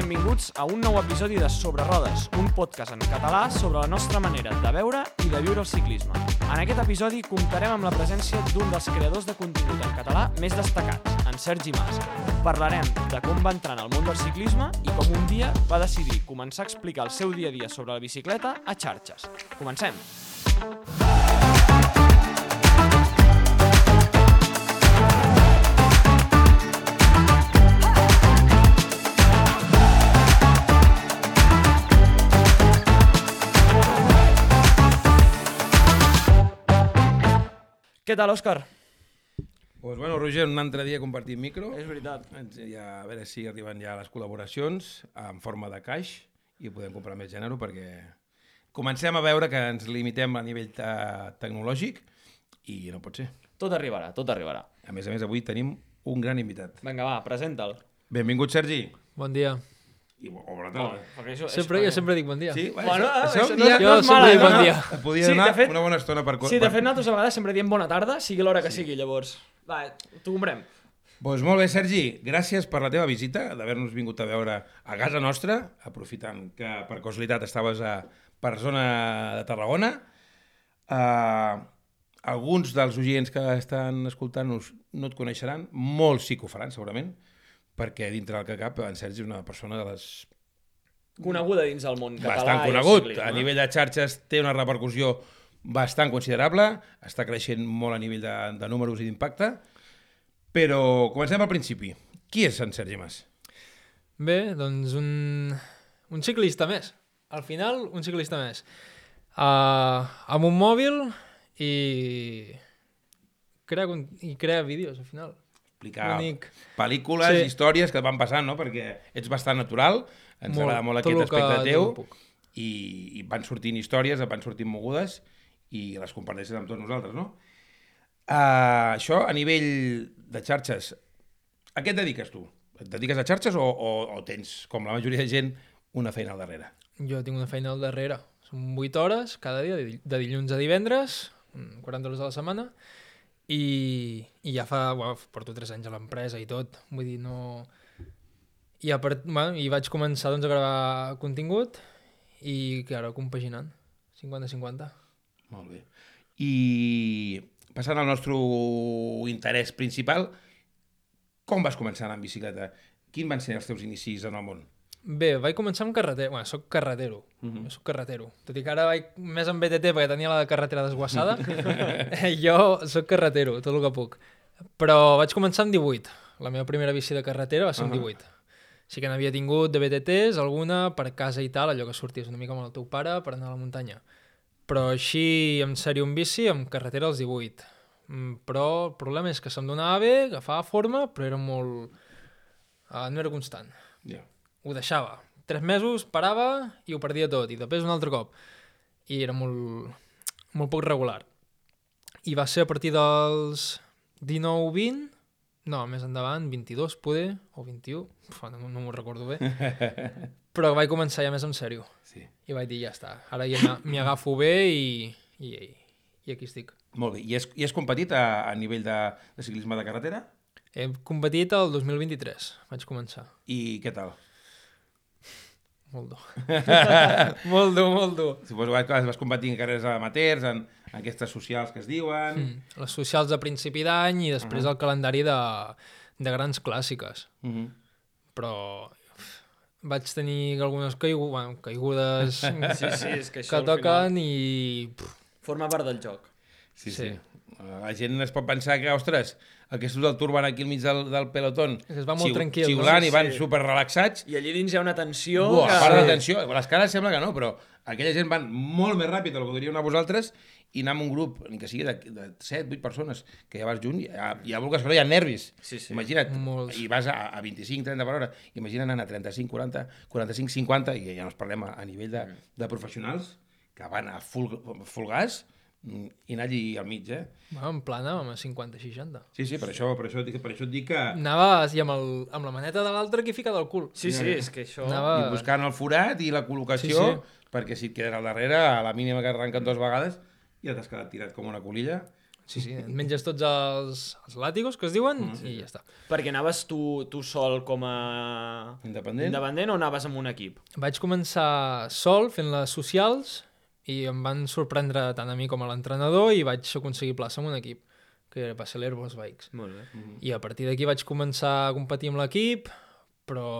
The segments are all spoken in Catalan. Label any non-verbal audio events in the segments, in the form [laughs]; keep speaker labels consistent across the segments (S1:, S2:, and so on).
S1: benvinguts a un nou episodi de Sobre Rodes, un podcast en català sobre la nostra manera de veure i de viure el ciclisme. En aquest episodi comptarem amb la presència d'un dels creadors de contingut en català més destacats, en Sergi Mas. Parlarem de com va entrar en el món del ciclisme i com un dia va decidir començar a explicar el seu dia a dia sobre la bicicleta a xarxes. Comencem! Què tal, Òscar?
S2: Pues bueno, Roger, un altre dia compartim micro.
S1: És veritat.
S2: Ja, a veure si arriben ja les col·laboracions en forma de caix i podem comprar més gènere perquè comencem a veure que ens limitem a nivell te tecnològic i no pot ser.
S1: Tot arribarà, tot arribarà.
S2: A més a més, avui tenim un gran invitat.
S1: Vinga, va, presenta'l.
S2: Benvingut, Sergi.
S3: Bon dia.
S2: I bo- o bona tarda.
S1: Perquè això,
S3: Sempre, jo sempre dic bon dia.
S2: Sí?
S1: Bueno,
S2: això,
S1: això
S2: això,
S1: no-
S2: dia,
S1: no és
S3: Jo
S1: mala,
S3: sempre dic
S1: eh?
S3: bon dia.
S2: et podia
S1: Sí,
S2: donar
S1: de fet-
S2: una bona estona per...
S1: Sí, de fet, nosaltres a vegades sempre diem bona tarda, sigui l'hora que sigui, llavors. Va, t'ho comprem.
S2: Doncs molt bé, Sergi, gràcies per la teva visita, d'haver-nos vingut a veure a casa nostra, aprofitant que per casualitat estaves a, per zona de Tarragona. Uh, alguns dels oients que estan escoltant-nos no et coneixeran, molts sí que ho faran, segurament, perquè dintre del que cap, en Sergi és una persona de les
S1: Coneguda dins del món català.
S2: bastant conegut.
S1: ciclisme.
S2: A nivell de xarxes té una repercussió bastant considerable, està creixent molt a nivell de, de números i d'impacte, però comencem al principi. Qui és en Sergi Mas?
S3: Bé, doncs un, un ciclista més. Al final, un ciclista més. Uh, amb un mòbil i crea, con- i crea vídeos, al final.
S2: Explicar
S3: Bonic.
S2: pel·lícules,
S3: Sí.
S2: històries que van passant, no? perquè ets bastant natural, ens
S3: Molt.
S2: agrada molt aquest aspecte teu, i, i van sortint històries, van sortint mogudes, i les comparteixes amb tots nosaltres, no? Uh, això, a nivell de xarxes, a què et dediques tu? Et dediques a xarxes o, o, o tens, com la majoria de gent, una feina al darrere?
S3: Jo tinc una feina al darrere. Són 8 hores cada dia, de dill- de dilluns a divendres, mm, 40 hores a la setmana, i, i ja fa, bueno, porto 3 anys a l'empresa i tot, vull dir, no... I, a part, bueno, i vaig començar doncs, a gravar contingut i ara compaginant, 50-50.
S2: Molt bé. I passant al nostre interès principal, com vas començar a anar en bicicleta? Quins van ser els teus inicis en el món?
S3: Bé, vaig començar amb carretera, bueno, soc carretero, uh -huh. soc carretero, tot i que ara vaig més amb BTT perquè tenia la carretera desguassada, [laughs] [laughs] jo soc carretero, tot el que puc. Però vaig començar amb 18, la meva primera bici de carretera va ser amb
S2: Ahà.
S3: 18. Sí que n'havia tingut de BTTs, alguna per casa i tal, allò que sorties una mica amb el teu pare per anar a la muntanya. Però així, en sèrio, en bici, amb carretera als 18. Mm, Però el problema és que se'm donava bé, agafava forma, però era molt... Uh, no era constant
S2: Ja.
S3: Ho deixava. Tres mesos, parava i ho perdia tot. I després un altre cop. I era molt, molt poc regular. I va ser a partir dels 19-20, no, més endavant, 22 poder, o 21, Uf, no, no m'ho recordo bé, [laughs] però vaig començar ja més en sèrio.
S2: Sí.
S3: I vaig dir, ja està, ara ja m'hi agafo bé i, i, i aquí estic.
S2: Molt bé. I has, i has competit a, a nivell de, de ciclisme de carretera?
S3: He competit el 2023, vaig començar.
S2: I què tal?
S3: Molt dur. [laughs] molt dur, molt dur.
S2: Suposo que vas competir en carreres amateurs, en, en aquestes socials que es diuen...
S3: Mm. Les socials de principi d'any i després el calendari de, de grans clàssiques.
S2: Mm -hmm.
S3: Però uf, vaig tenir algunes caigu bueno, caigudes
S1: Sí, sí, és que això
S3: que toquen i... Pff,
S1: Forma part del joc.
S2: Sí, sí,
S3: Sí.
S2: sí. La gent es pot pensar que, ostres, aquests del Tour van aquí al mig del, del pelotón
S3: que es va molt tranquil, no?
S2: xiulant
S1: Sí,
S2: i van
S1: sí.
S2: super relaxats.
S1: I allí dins hi ha una tensió...
S2: Buah,
S1: que...
S2: a part de tensió, les cares sembla que no, però aquella gent van molt més ràpid del que podríeu anar vosaltres i anar amb un grup, ni que sigui de, de 7, 8 persones, que ja vas junt, ja, ja vulguis, però hi ha nervis.
S1: Sí, sí.
S2: Imagina't,
S3: Molts.
S2: i vas a, a 25, 30 per hora, imagina't anar a 35, 40, 45, 50, i ja no es parlem a, a nivell de, de professionals que van a full, full gas i anar allí al mig, eh?
S3: bueno, en plan anàvem a 50-60.
S2: Sí, sí, per això, per això, per això et dic que...
S3: Anaves i amb, el, amb la maneta de l'altre aquí ficada al cul.
S1: Sí, sí, és que això...
S3: Anava-
S2: I buscant el forat i la col·locació,
S3: Sí, sí.
S2: perquè si et quedes al darrere, a la mínima que arrenquen dues vegades, ja t'has quedat tirat com una colilla.
S3: Sí, sí, et menges tots els, els làtigos que es diuen mm, i ja està.
S1: Perquè anaves tu, tu sol com a...
S2: Independent?
S1: Independent o anaves amb un equip?
S3: Vaig començar sol fent les socials i em van sorprendre tant a mi com a l'entrenador i vaig aconseguir plaça amb un equip, que va ser l'Airbus Bikes.
S1: Molt bé.
S3: I a partir d'aquí vaig començar a competir amb l'equip, però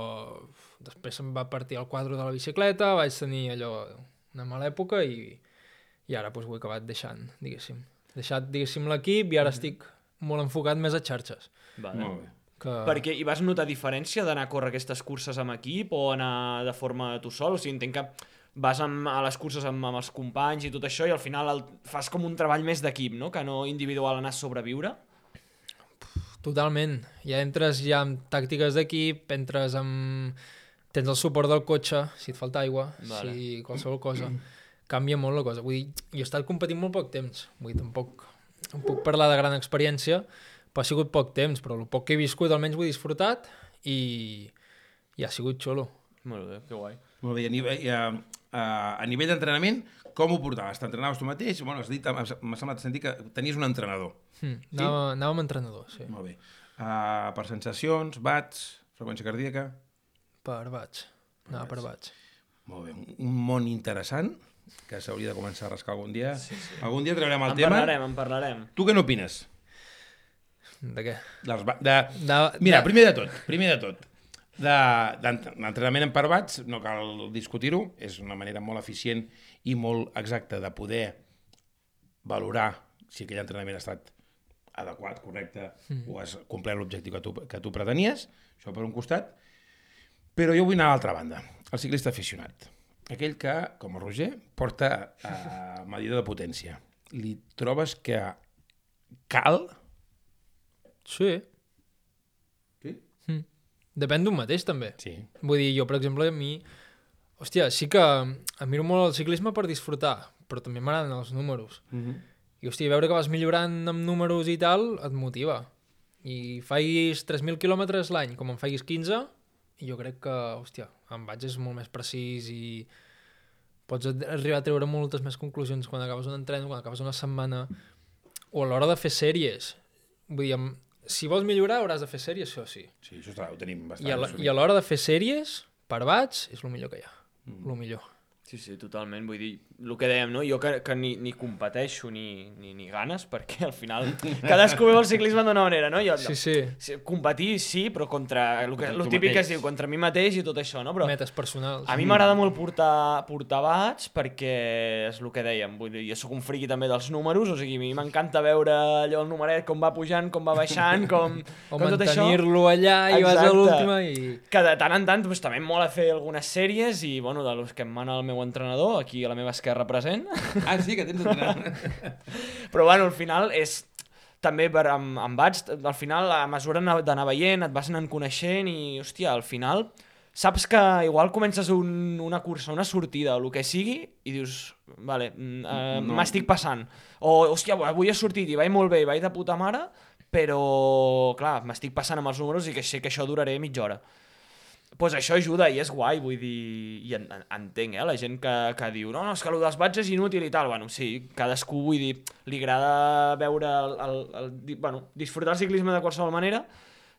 S3: després em va partir el quadre de la bicicleta, vaig tenir allò una mala època i, i ara doncs, ho he acabat deixant, diguéssim. Deixat, diguéssim, l'equip i ara estic molt enfocat més a xarxes.
S1: Vale.
S2: Molt bé.
S3: Que...
S1: Perquè hi vas notar diferència d'anar a córrer aquestes curses amb equip o anar de forma tu sol? O sigui, entenc que vas amb, a les curses amb, amb els companys i tot això i al final el, fas com un treball més d'equip, no? Que no individual anar a sobreviure.
S3: Totalment. Ja entres ja amb tàctiques d'equip, entres amb... Tens el suport del cotxe, si et falta aigua,
S1: Vale.
S3: si qualsevol cosa. Canvia molt la cosa. Vull dir, jo he estat competint molt poc temps. Vull dir, tampoc em puc parlar de gran experiència, però ha sigut poc temps, però el poc que he viscut almenys ho he disfrutat i, i ha sigut xulo.
S1: Molt bé, que guai.
S2: Molt bé, i a nivell, a, a, a nivell d'entrenament, com ho portaves? T'entrenaves tu mateix? Bueno, has dit, m'ha semblat sentir que tenies un entrenador.
S3: Hm. Anava, anava amb entrenador, sí.
S2: Molt bé. Uh, per sensacions, bats, freqüència cardíaca...
S3: Per vaig. Anava per vaig.
S2: Molt bé, un- món interessant que s'hauria de començar a rascar algun dia. Sí, sí. Algun dia traurem el
S1: En
S2: tema.
S1: parlarem, en parlarem.
S2: Tu què n'opines?
S3: De què?
S2: Dels ba- de...
S3: De,
S2: Mira,
S3: de...
S2: primer de tot, primer de tot, de- d'ent- d'entrenament en parvats, no cal discutir-ho, és una manera molt eficient i molt exacta de poder valorar si aquell entrenament ha estat adequat, correcte, mm. o has complert l'objectiu que, tu, que tu pretenies, això per un costat, però jo vull anar a l'altra banda, el ciclista aficionat, aquell que, com el Roger, porta a medidor de potència. Li trobes que cal...
S3: Sí.
S2: Sí?
S3: Hm. Depèn d'un mateix, també.
S2: Sí.
S3: Vull dir, jo, per exemple, a mi... Hòstia, sí que admiro molt el ciclisme per disfrutar, però també m'agraden els números.
S2: Mm -hmm.
S3: I, hòstia, veure que vas millorant amb números i tal, et motiva. I faiguis 3.000 quilòmetres l'any, com en faiguis 15, jo crec que, hòstia, en vaig és molt més precís i pots arribar a treure moltes més conclusions quan acabes un entrenament, quan acabes una setmana, o a l'hora de fer sèries. Vull dir, amb- si vols millorar hauràs de fer sèries, sí o sí.
S2: Sí, això està, ho tenim bastant.
S3: I a, la, i a l'hora de fer sèries, per bats, és el millor que hi ha. Mm. El millor.
S1: Sí, sí, totalment. Vull dir, el que dèiem, no? Jo que, que ni, ni competeixo ni, ni, ni ganes, perquè al final cadascú veu el ciclisme d'una manera, no? Jo,
S3: Sí, sí.
S1: competir sí, però contra el, que,
S2: Contra
S1: el típic que es diu, contra mi mateix i tot això, no? Però
S3: Metes personals.
S1: a mi m'agrada molt portar, portar bats perquè és el que dèiem, vull dir, jo sóc un friqui també dels números, o sigui, a mi m'encanta veure allò el numeret, com va pujant, com va baixant, com, [laughs]
S3: O
S1: com tot això.
S3: mantenir-lo allà i vas a
S1: Exacte.
S3: l'última i...
S1: que de tant en tant doncs, també em mola fer algunes sèries i, bueno, de los que em mana el meu entrenador, aquí a la meva esquerra present.
S2: Ah, sí, que tens entrenat. [laughs]
S1: Però, bueno, al final és també per, amb, amb bats, al final, a mesura anar- d'anar veient, et vas anant coneixent i, hòstia, al final saps que igual comences un, una cursa, una sortida, el que sigui, i dius, vale, mm, eh,
S2: No.
S1: m'estic passant. O, hòstia, avui he sortit i vaig molt bé, i vaig de puta mare, però, clar, m'estic passant amb els números i que sé que això duraré mitja hora pues això ajuda i és guai, vull dir, i en, en, entenc, eh, la gent que, que diu no, no, és que el dels bats és inútil i tal, bueno, sí, cadascú, vull dir, li agrada veure el, el, el, di- bueno, disfrutar el ciclisme de qualsevol manera,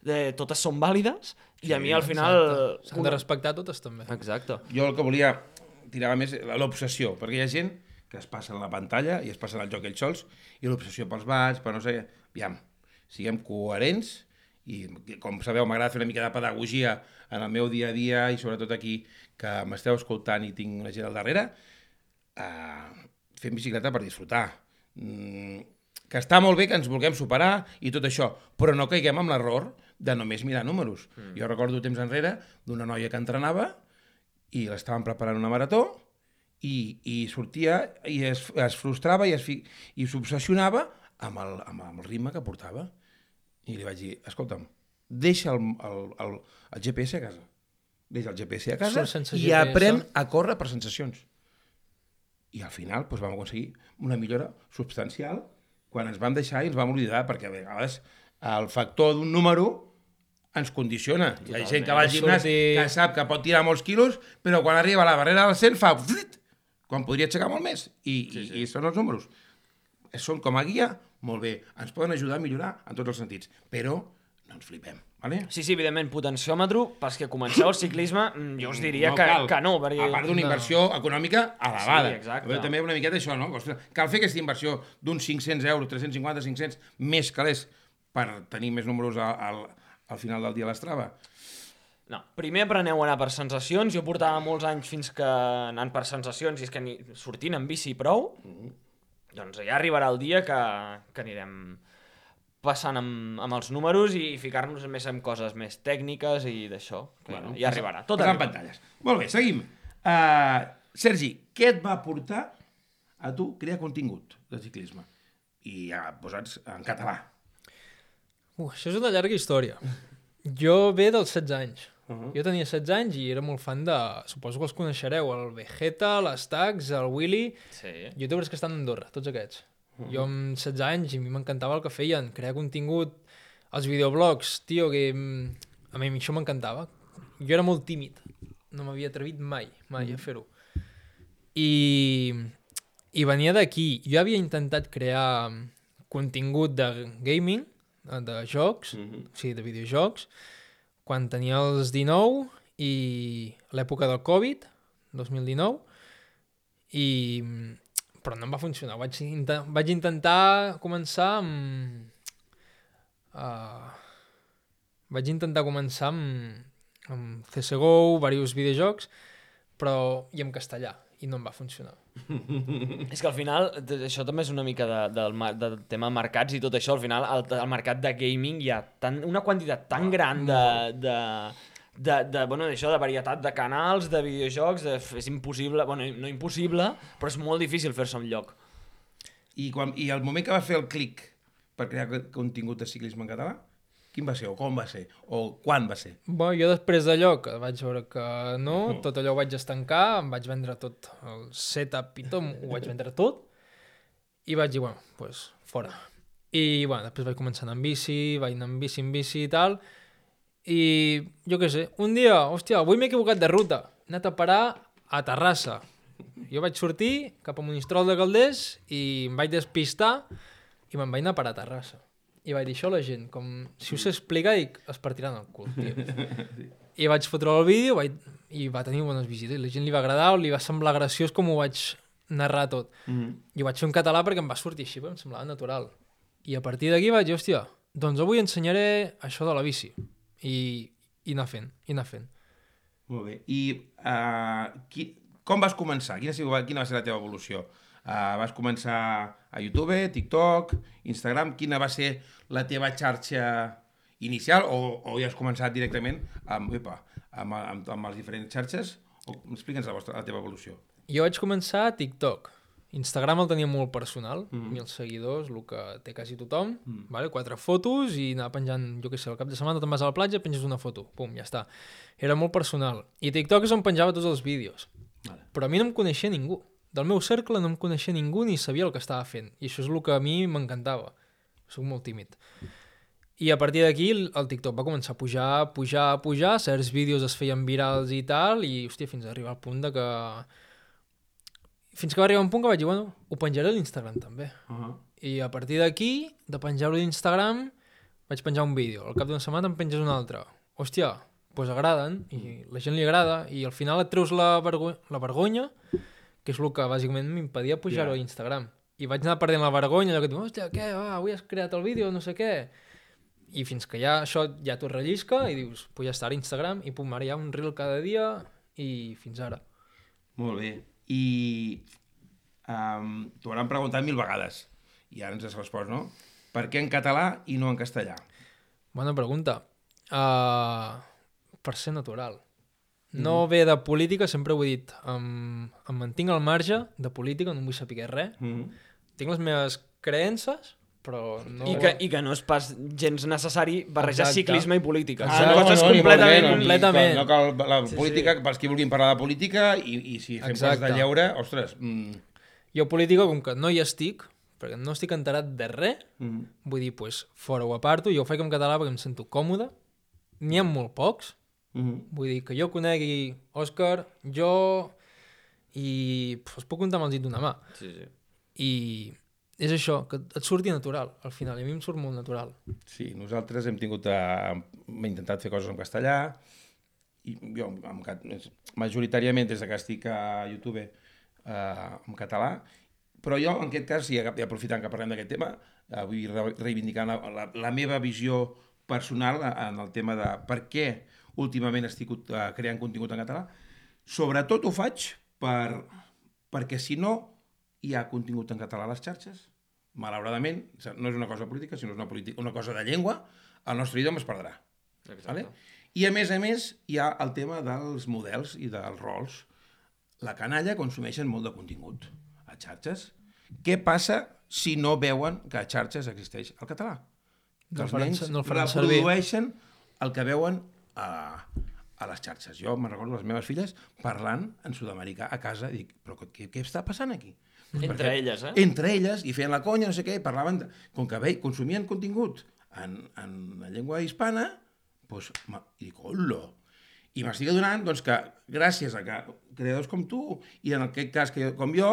S1: de, totes són vàlides, i a mi al final...
S3: S'han de respectar totes també.
S1: Exacte.
S2: Jo el que volia tirava més l'obsessió, perquè hi ha gent que es passa en la pantalla i es passen al joc ells sols, i l'obsessió pels bats, per no sé... Aviam, siguem coherents, i com sabeu m'agrada fer una mica de pedagogia en el meu dia a dia i sobretot aquí que m'esteu escoltant i tinc una gent al darrere, uh, fem bicicleta per disfrutar. Mm, que està molt bé que ens vulguem superar i tot això, però no caiguem amb l'error de només mirar números. Mm. Jo recordo temps enrere d'una noia que entrenava i l'estaven preparant una marató i, i sortia i es, es frustrava i es fi, i s'obsessionava amb el, amb el ritme que portava. I li vaig dir, escolta'm, deixa el, el, el, el GPS a casa. Deixa el GPS a casa
S3: sense
S2: i
S3: GPS.
S2: aprèn a córrer per sensacions. I al final doncs, vam aconseguir una millora substancial quan ens vam deixar i ens vam oblidar, perquè a vegades el factor d'un número ens condiciona. Hi ha gent que va al gimnàs
S3: Sortir-
S2: que sap que pot tirar molts quilos, però quan arriba a la barrera del 100 fa... quan podria aixecar molt més. I, sí, sí. i, i són els números. Són com a guia, molt bé, ens poden ajudar a millorar en tots els sentits, però no ens flipem, vale?
S1: Sí, sí, evidentment, potenciòmetre, pels que comenceu el ciclisme, mm, jo us diria que,
S2: cal.
S1: que no, perquè...
S2: A part d'una
S3: No.
S2: inversió econòmica elevada.
S1: Sí, exacte.
S2: Però També una miqueta això, no? Ostres, cal fer aquesta inversió d'uns 500 euros, 350, 500, més calés per tenir més números al, al, al final del dia a l'Estrava.
S1: No, primer apreneu a anar per sensacions. Jo portava molts anys fins que anant per sensacions i és que ni sortint en bici prou. Doncs ja arribarà el dia que, que anirem passant amb, amb els números i ficar-nos més en coses més tècniques i d'això. Bueno, ja arribarà. Tot arriba.
S2: pantalles. Molt bé, seguim. Uh, Sergi, què et va portar a tu crear contingut de ciclisme? I ja posats en català.
S3: Uh, això és una llarga història. Jo ve dels 16 anys.
S2: Uh -huh.
S3: Jo tenia 16 anys i era molt fan de... Suposo que els coneixereu, el Vegeta, l'Estax, el Willy...
S1: Sí.
S3: Youtubers que estan a Andorra, tots aquests. Jo amb 16 anys i a mi m'encantava el que feien, crear contingut, els videoblogs, tio, que mm, a mi això m'encantava. Jo era molt tímid, no m'havia atrevit mai, mai a fer-ho. I, I venia d'aquí. Jo havia intentat crear contingut de gaming, de jocs,
S2: Mhm.
S3: o sigui, de videojocs, quan tenia els 19 i l'època del Covid, 2019, i però no em va funcionar. Vaig, inten vaig intentar començar amb... Uh, vaig intentar començar amb, amb CSGO, diversos videojocs, però i en castellà, i no em va funcionar.
S1: És que al final, això també és una mica de, del, del tema de mercats i tot això, al final, al, al mercat de gaming hi ha tan, una quantitat tan gran de, de, de, de, bueno, d'això, de varietat de canals, de videojocs, de, és impossible, bueno, no impossible, però és molt difícil fer-se un lloc.
S2: I, quan, I el moment que va fer el clic per crear co- contingut de ciclisme en català, quin va ser, o com va ser, o quan va ser?
S3: Bueno, jo després d'allò, que vaig veure que no, tot allò ho vaig estancar, em vaig vendre tot el setup i tot, ho vaig vendre tot, i vaig dir, bueno, doncs pues, fora. I, bueno, després vaig començar anar en bici, vaig anar en bici, en bici i tal, i jo què sé, un dia, hòstia, avui m'he equivocat de ruta, he anat a parar a Terrassa. Jo vaig sortir cap a Monistrol de Calders i em vaig despistar i me'n vaig anar a parar a Terrassa. I vaig dir això a la gent, com si us explica, dic, es partiran el cul, tio. [laughs] I vaig fotre el vídeo vaig... i va tenir bones visites. I la gent li va agradar, li va semblar graciós com ho vaig narrar tot.
S2: Mm -hmm.
S3: I ho vaig fer en català perquè em va sortir així, em semblava natural. I a partir d'aquí vaig dir, hòstia, doncs avui ensenyaré això de la bici. I, i anar fent, i anar fent.
S2: Molt bé. I uh, qui, com vas començar? Quina, quina va ser la teva evolució? Uh, vas començar a YouTube, TikTok, Instagram? Quina va ser la teva xarxa inicial o, o ja has començat directament amb, epa, amb, amb, amb les diferents xarxes? Explica'ns la, vostra, la teva evolució.
S3: Jo vaig començar a TikTok. Instagram el tenia molt personal, mm -hmm. 1.000 seguidors, el que té quasi tothom, mm. vale? quatre fotos i anar penjant, jo què sé, al cap de setmana te'n vas a la platja, penges una foto, pum, ja està. Era molt personal. I TikTok és on penjava tots els vídeos.
S2: Vale.
S3: Però a mi no em coneixia ningú. Del meu cercle no em coneixia ningú ni sabia el que estava fent. I això és el que a mi m'encantava. Soc molt tímid. I a partir d'aquí el TikTok va començar a pujar, pujar, pujar, certs vídeos es feien virals i tal, i hòstia, fins a arribar al punt de que... Fins que va arribar un punt que vaig dir, bueno, ho penjaré a l'Instagram també.
S2: Uh -huh.
S3: I a partir d'aquí, de penjar-ho a l'Instagram, vaig penjar un vídeo. Al cap d'una setmana en penges un altre. Hòstia, doncs agraden, i la gent li agrada, i al final et treus la, vergo la vergonya, que és el que bàsicament m'impedia pujar-ho
S2: Ja.
S3: a Instagram. I vaig anar perdent la vergonya, allò que diu, hòstia, què, va, avui has creat el vídeo, no sé què. I fins que ja això ja t'ho rellisca i dius, pues ja està a Instagram, i pum, ara hi ha un reel cada dia, i fins ara.
S2: Molt bé. I um, t'ho hauran preguntat mil vegades. I ara ens has respost, no? Per què en català i no en castellà?
S3: Bona pregunta. Uh, per ser natural. No ve de política, sempre ho he dit. Em, em mantinc al marge de política, no vull saber res.
S2: Mm -hmm.
S3: Tinc les meves creences, però no...
S1: I, que, I que no és pas gens necessari barrejar
S3: Exacte.
S1: ciclisme i política.
S3: Ah,
S1: Són
S3: no,
S1: coses
S2: molt bé,
S1: completament...
S2: no,
S3: completament.
S2: No cal la
S1: Sí,
S2: política,
S1: sí.
S2: pels qui vulguin parlar de política, i, i si fem coses de lleure, ostres... Mm,
S3: Jo política, com que no hi estic, perquè no estic enterat de res,
S2: mm,
S3: vull dir, pues, fora ho aparto, jo ho faig en català perquè em sento còmode. N'hi ha molt pocs,
S2: mm,
S3: Vull dir, que jo conegui Òscar, jo... I pf, es puc comptar amb el dit d'una mà.
S1: Sí, sí.
S3: I és això, que et surti natural, al final, i a mi em surt molt natural.
S2: Sí, nosaltres hem tingut... A... Hem intentat fer coses en castellà, i jo amb, cat- majoritàriament des de que estic a YouTube eh, en català, però jo en aquest cas, i aprofitant que parlem d'aquest tema, eh, vull re- reivindicar la, la, la meva visió personal en el tema de per què últimament estic eh, creant contingut en català. Sobretot ho faig per, perquè si no hi ha contingut en català a les xarxes, malauradament, no és una cosa política, sinó és una, política, una cosa de llengua, el nostre idioma es perdrà.
S1: Exacte.
S2: Vale? I a més a més hi ha el tema dels models i dels rols. La canalla consumeixen molt de contingut a xarxes. Què passa si no veuen que a xarxes existeix el català? Que
S3: No el
S2: els nens
S3: no el faran servir.
S2: reprodueixen el que veuen a, a les xarxes. Jo me'n recordo les meves filles parlant en sud-americà a casa i dic, però què, què està passant aquí?
S1: Entre elles, eh?
S2: Entre elles, i feien la conya, no sé què, parlaven, de, com que ve, consumien contingut en, en la llengua hispana, doncs, ma- i dic, hola! I m'estic adonant doncs, que gràcies a que creadors com tu, i en aquest cas que, com jo,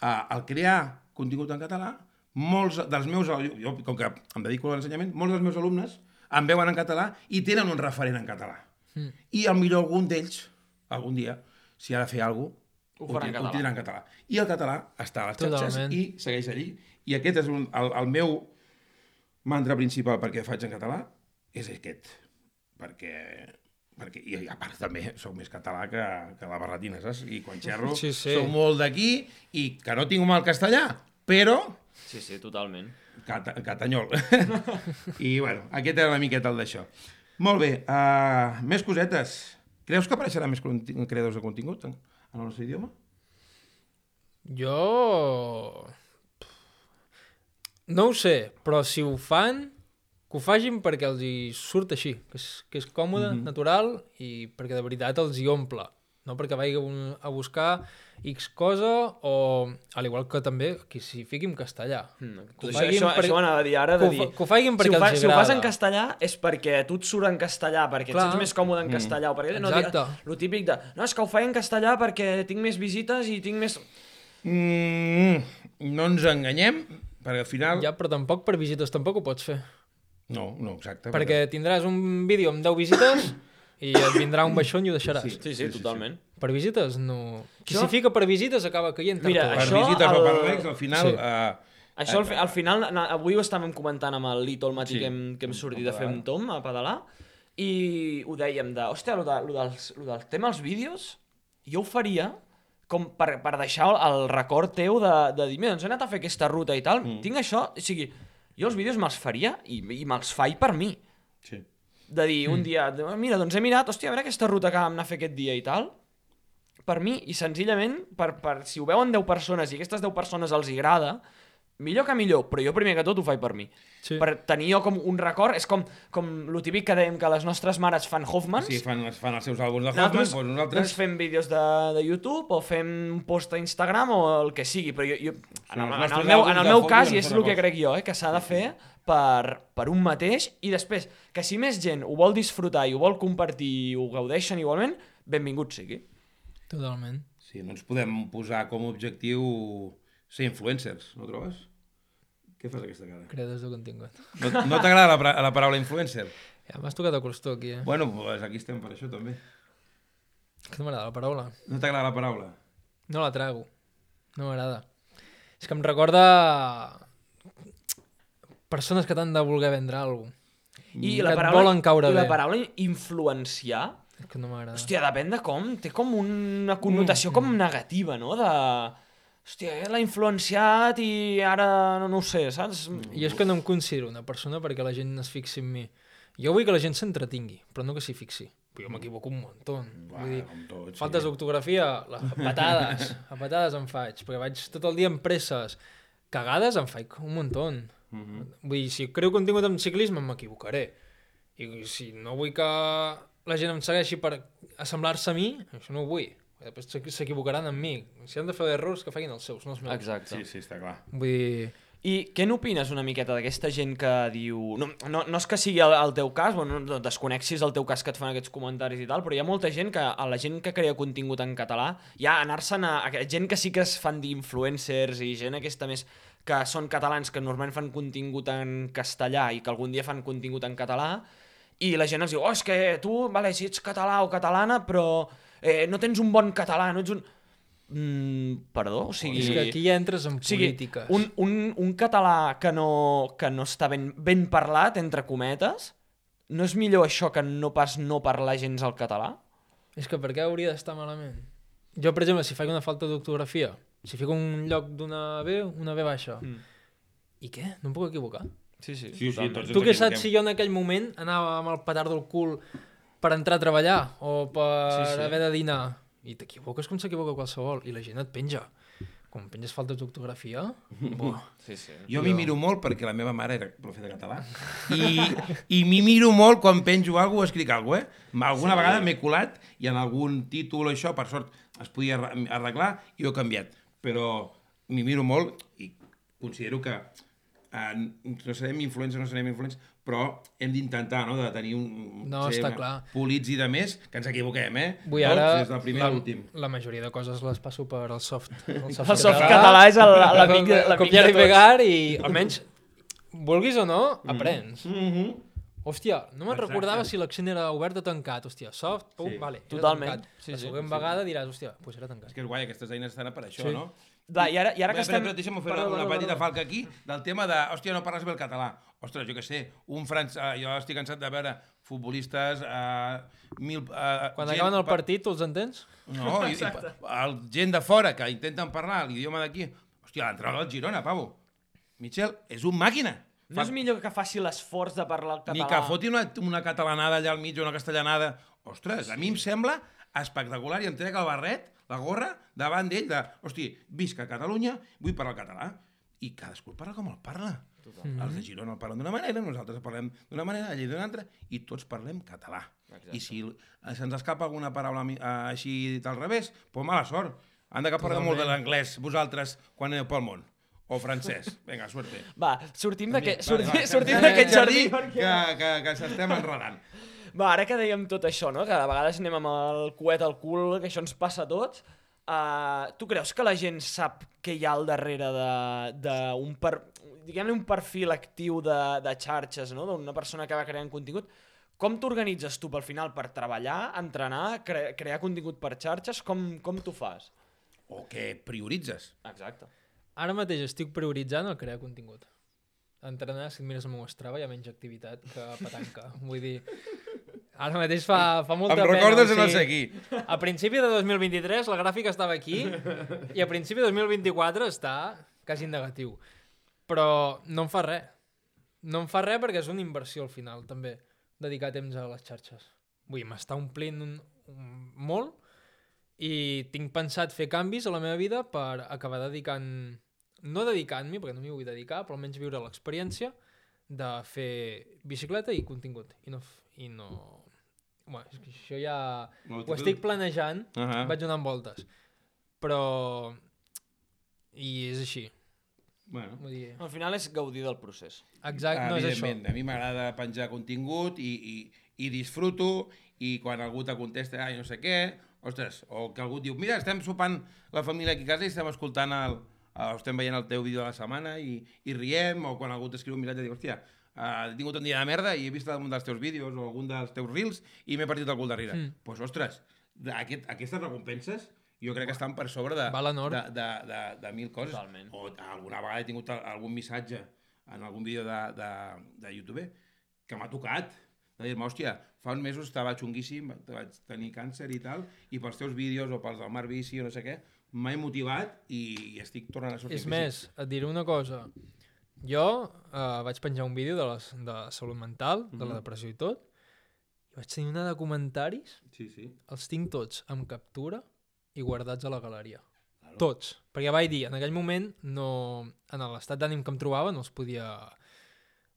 S2: a, al crear contingut en català, molts dels meus, jo, com que em dedico a l'ensenyament, molts dels meus alumnes em veuen en català i tenen un referent en català. Mm. I al millor algun d'ells, algun dia, si ha de fer alguna cosa,
S1: Ho en
S2: ti-
S1: català.
S2: tindrà en català. I el català està a les xarxes
S3: Totalment.
S2: i segueix allí. I aquest és un, el, el meu mantra principal perquè faig en català, és aquest. Perquè, perquè i a part també sóc més català que, que la barretina, saps? I quan xerro [laughs]
S3: Sí, sí.
S2: sóc molt d'aquí i que no tinc un mal castellà, però
S1: Sí, sí, totalment.
S2: Cata, catanyol. [laughs] I, bueno, aquest era una miqueta el d'això. Molt bé, uh, més cosetes. Creus que apareixeran més creadors de contingut en, en el nostre idioma?
S3: Jo... No ho sé, però si ho fan, que ho fagin perquè els hi surt així, que és, que és còmode, mm -hmm. natural, i perquè de veritat els hi omple. No perquè vagi a buscar X cosa, o al igual que també que s'hi fiqui en castellà.
S1: Mm,
S3: Que ho
S1: això, això,
S3: per-
S1: això m'anava a dir ara, de
S3: que ho
S1: dir...
S3: fa- que ho facin perquè
S1: si ho, fa,
S3: els
S1: si ho fas en castellà és perquè a tu et surt en castellà, perquè
S3: Clar.
S1: et sents més còmode en castellà, o perquè no,
S3: Exacte.
S1: el típic de, no, és que ho faig en castellà perquè tinc més visites i tinc més...
S2: Mm, no ens enganyem, perquè al final...
S3: Ja, però tampoc per visites tampoc ho pots fer.
S2: No, no, exacte.
S3: Perquè tindràs un vídeo amb 10 visites i et vindrà un baixón i ho deixaràs.
S2: Sí.
S1: Sí, sí, totalment.
S3: Per visites, no... Qui s'hi fica per visites acaba caient
S1: Mira.
S2: Per
S1: això,
S2: visites o per
S1: el-
S2: likes, al final...
S3: Sí.
S2: Uh,
S1: Això al, fi- al final, na- avui ho estàvem comentant amb el Lito, el matí
S2: Sí,
S1: que hem, que hem sortit a fer amb Tom, a pedalar, i ho dèiem de, hòstia, lo, de, lo, dels, lo del tema dels vídeos, jo ho faria com per, per deixar el, el record teu de, de dir, mira, doncs he anat a fer aquesta ruta i tal, mm. tinc això, o sigui, jo els vídeos me'ls faria i, i me'ls faig per mi.
S2: sí.
S1: De dir, un dia, mira, doncs he mirat, hòstia, a veure aquesta ruta que vam anar a fer aquest dia i tal, per mi, i senzillament, per, per, si ho veuen 10 persones i aquestes 10 persones els hi agrada, millor que millor, però jo primer que tot ho faig per mi.
S3: Sí.
S1: Per tenir jo com un record, és com, com lo típic que dèiem que les nostres mares fan Hoffmans,
S2: Sí, fan, fan els seus àlbums de Hoffman,
S1: nosaltres,
S2: doncs
S1: doncs
S2: nosaltres...
S1: fem vídeos de, de YouTube o fem un post a Instagram o el que sigui, però jo, jo en, el, en, el meu, en el meu cas, i és el que crec jo, eh, que s'ha de fer per, per un mateix i després, que si més gent ho vol disfrutar i ho vol compartir i ho gaudeixen igualment, benvingut sigui.
S3: Totalment.
S2: Sí, no ens podem posar com a objectiu ser influencers, no trobes? Què fas aquesta cara?
S3: Creadors de contingut.
S2: No, no t'agrada la, la paraula influencer?
S3: Ja m'has tocat el costó aquí, eh?
S2: Bueno, pues aquí estem per això també.
S3: Que no m'agrada la paraula.
S2: No t'agrada la paraula?
S3: No la trago. No m'agrada. És que em recorda persones que t'han de voler vendre alguna cosa.
S1: I
S3: Que
S1: la
S3: et
S1: paraula,
S3: volen caure
S1: i la
S3: bé.
S1: paraula influenciar,
S3: que no m'agrada.
S1: hòstia, depèn de com, té com una connotació com negativa, no? De... Hòstia, eh, l'ha influenciat i ara no, no ho sé, saps?
S3: Jo és que no em considero una persona perquè la gent es fixi en mi. Jo vull que la gent s'entretingui, però no que s'hi fixi. Jo m'equivoco un muntó. Vull dir,
S2: com tots.
S3: faltes d'ortografia, [laughs] a patades, a patades en faig, perquè vaig tot el dia amb presses. Cagades en faig un muntó.
S2: Mhm.
S3: Vull dir, si creu contingut en ciclisme m'equivocaré. I si no vull que la gent em segueixi per assemblar-se a mi, això no ho vull. Després s'equi- s'equivocaran amb mi. Si han de fer errors, que facin els seus, no els meus.
S1: Exacte.
S2: Sí, sí, està clar.
S3: Vull dir...
S1: I què n'opines una miqueta d'aquesta gent que diu... No, no, no és que sigui el, el teu cas, bueno, no desconexis el teu cas que et fan aquests comentaris i tal, però hi ha molta gent que, a la gent que crea contingut en català, ja anar-se'n a, a gent que sí que es fan d'influencers i gent aquesta més que són catalans que normalment fan contingut en castellà i que algun dia fan contingut en català i la gent els diu, oh, és que tu, vale, si ets català o catalana, però eh, no tens un bon català, no ets un... Mm, perdó? O sigui,
S3: És que aquí ja entres en
S1: sigui,
S3: polítiques.
S1: un, un, un català que no, que no està ben, ben parlat, entre cometes, no és millor això que no pas no parlar gens el català?
S3: És que per què hauria d'estar malament? Jo, per exemple, si faig una falta d'ortografia, si fico un lloc d'una B, una B baixa,
S1: Mm.
S3: i què? No em puc equivocar?
S1: Sí, sí.
S2: Sí, sí, tots
S3: Tu què saps si jo en aquell moment anava amb el petard del cul per entrar a treballar o per
S1: Sí,
S3: sí, haver de dinar? I t'equivoques com s'equivoca qualsevol, i la gent et penja. Quan penges falta d'ortografia. [laughs]
S1: Sí, sí.
S2: Jo m'hi miro molt perquè la meva mare era profe de català i, i m'hi miro molt quan penjo alguna cosa o escric alguna cosa, eh? Alguna sí. vegada m'he colat i en algun títol o això, per sort, es podia arre- arreglar i ho he canviat. Però m'hi miro molt i considero que eh, no serem influents o no serem influents, però hem d'intentar no, de tenir un...
S3: No, està clar.
S2: Polits i de més, que ens equivoquem, eh?
S3: Vull ara,
S2: Tots, des del primer
S3: la,
S2: a l'últim.
S3: la majoria de coses les passo per al soft. El [laughs]
S1: El soft català és el- l'amic de-
S3: Copiar
S1: de
S3: i
S1: tots.
S3: pegar i almenys, vulguis o no, aprens.
S2: Mm -hmm.
S3: Hòstia, no me'n recordava si l'accent era obert o tancat. Hòstia, soft, pum,
S2: Sí.
S3: vale.
S1: Totalment.
S3: tancat.
S1: Sí,
S3: la
S1: sí,
S3: següent
S1: sí.
S3: vegada diràs, hòstia, doncs pues era tancat.
S2: És que és guai, aquestes eines estan per això,
S3: Sí.
S2: no?
S1: Va, i ara, i ara que estem...
S2: espera, deixa'm fer
S1: Perdó,
S2: una, petita
S1: perdó.
S2: falca aquí del tema de, hòstia, no parles bé el català. Ostres, jo què sé, un francès... Uh, jo estic cansat de veure futbolistes... Uh, mil, uh,
S3: Quan acaben el partit, tu els entens?
S2: No, i, i, el, gent de fora que intenten parlar l'idioma d'aquí... Hòstia, l'entrenador del Girona, pavo. Michel, és un màquina.
S1: No és millor que faci l'esforç de parlar el català?
S2: Ni que foti una, una catalanada allà al mig o una castellanada. Ostres, a mi em sembla espectacular i em trec el barret, la gorra, davant d'ell de, hosti, visca Catalunya, vull parlar català. I cadascú el parla com el parla.
S3: Mm-hmm.
S2: Els de Girona el parlen d'una manera, nosaltres parlem d'una manera, allà d'una altra, i tots parlem català.
S1: Exacte.
S2: I si eh, se'ns escapa alguna paraula eh, així del revés, doncs mala sort. Han de que parleu molt de l'anglès, vosaltres, quan aneu pel món. O francès. [laughs] Vinga, suerte.
S1: Va, sortim d'aquest sortim, sortim
S2: que- que-
S1: jardí.
S2: Que,
S1: perquè-
S2: que, que s'estem enredant.
S1: Va, ara que dèiem tot això, no? que de vegades anem amb el coet al cul, que això ens passa a tots, uh, tu creus que la gent sap què hi ha al darrere d'un per, diguem un perfil actiu de, de xarxes, no? d'una persona que va creant contingut? Com t'organitzes tu pel final per treballar, entrenar, cre crear contingut per xarxes? Com, com t'ho fas?
S2: O què prioritzes?
S1: Exacte.
S3: Ara mateix estic prioritzant el crear contingut. Entrenar, si et mires el meu Strava, hi ha menys activitat que petanca. Vull dir, ara mateix fa, fa molta
S2: Em
S3: pena.
S2: recordes
S3: o
S2: en el
S3: sigui,
S2: seguir.
S3: A principi de 2023 la gràfica estava aquí i a principi de 2024 està quasi negatiu. Però no em fa res. No em fa res perquè és una inversió al final, també, dedicar temps a les xarxes. Vull dir, m'està omplint un, un, molt i tinc pensat fer canvis a la meva vida per acabar dedicant, no dedicant-m'hi, perquè no m'hi vull dedicar, però almenys viure l'experiència de fer bicicleta i contingut. I no... I no... Bueno, és que això ja...
S2: Multitud.
S3: Ho estic planejant,
S2: Ahà.
S3: vaig donant voltes. Però... I és així.
S2: Bueno.
S3: Vull dir...
S1: Al final és gaudir del procés.
S3: Exacte, no és això.
S2: A mi m'agrada penjar contingut i, i, i disfruto i quan algú te contesta, ai, no sé què, ostres, o que algú diu, mira, estem sopant la família aquí a casa i estem escoltant el, el estem veient el teu vídeo de la setmana i, i riem, o quan algú t'escriu un missatge i diu, hòstia, uh, he tingut un dia de merda i he vist algun dels teus vídeos o algun dels teus reels i m'he partit el cul darrere. Doncs,
S3: Mm.
S2: pues, ostres, aquest, aquestes recompenses jo crec que estan per sobre de, de, de, de, de mil coses.
S1: Totalment.
S2: O alguna vegada he tingut al- algun missatge en algun vídeo de, de, de YouTube que m'ha tocat de dir-me, hòstia, fa uns mesos estava xunguíssim, vaig tenir càncer i tal, i pels teus vídeos o pels del Mar Bici o no sé què, m'he motivat i, i estic tornant a sortir.
S3: És més, et diré una cosa. Jo uh, vaig penjar un vídeo de, les, de salut mental, de la
S2: Mhm.
S3: depressió i tot, i vaig tenir una de comentaris,
S2: Sí, sí.
S3: els tinc tots amb captura i guardats a la galeria.
S2: Claro.
S3: Tots. Perquè vaig dir, en aquell moment, no, en l'estat d'ànim que em trobava, no els podia,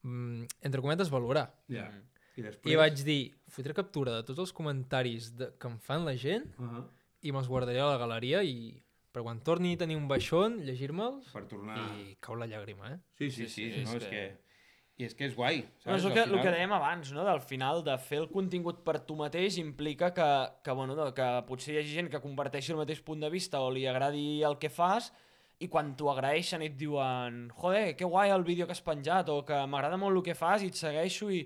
S3: mm, entre cometes, valorar.
S2: Ja.
S1: Mm.
S2: I després...
S3: I vaig dir, fotré captura de tots els comentaris de, que em fan la gent
S2: Uh -huh.
S3: i me'ls guardaré a la galeria i per quan torni a tenir un baixón, llegir-me'ls
S2: Per tornar...
S3: i cau la llàgrima, eh?
S2: Sí, sí,
S1: Sí,
S2: sí,
S1: sí,
S2: no,
S1: és
S2: és
S1: que-
S2: que... I és que és guai,
S1: No,
S2: saps?
S1: és el que, el
S2: final-
S1: que dèiem abans, no? del final de fer el contingut per tu mateix implica que, que, bueno, no, que potser hi hagi gent que comparteixi el mateix punt de vista o li agradi el que fas i quan t'ho agraeixen i et diuen joder, que guai el vídeo que has penjat o que m'agrada molt el que fas i et segueixo i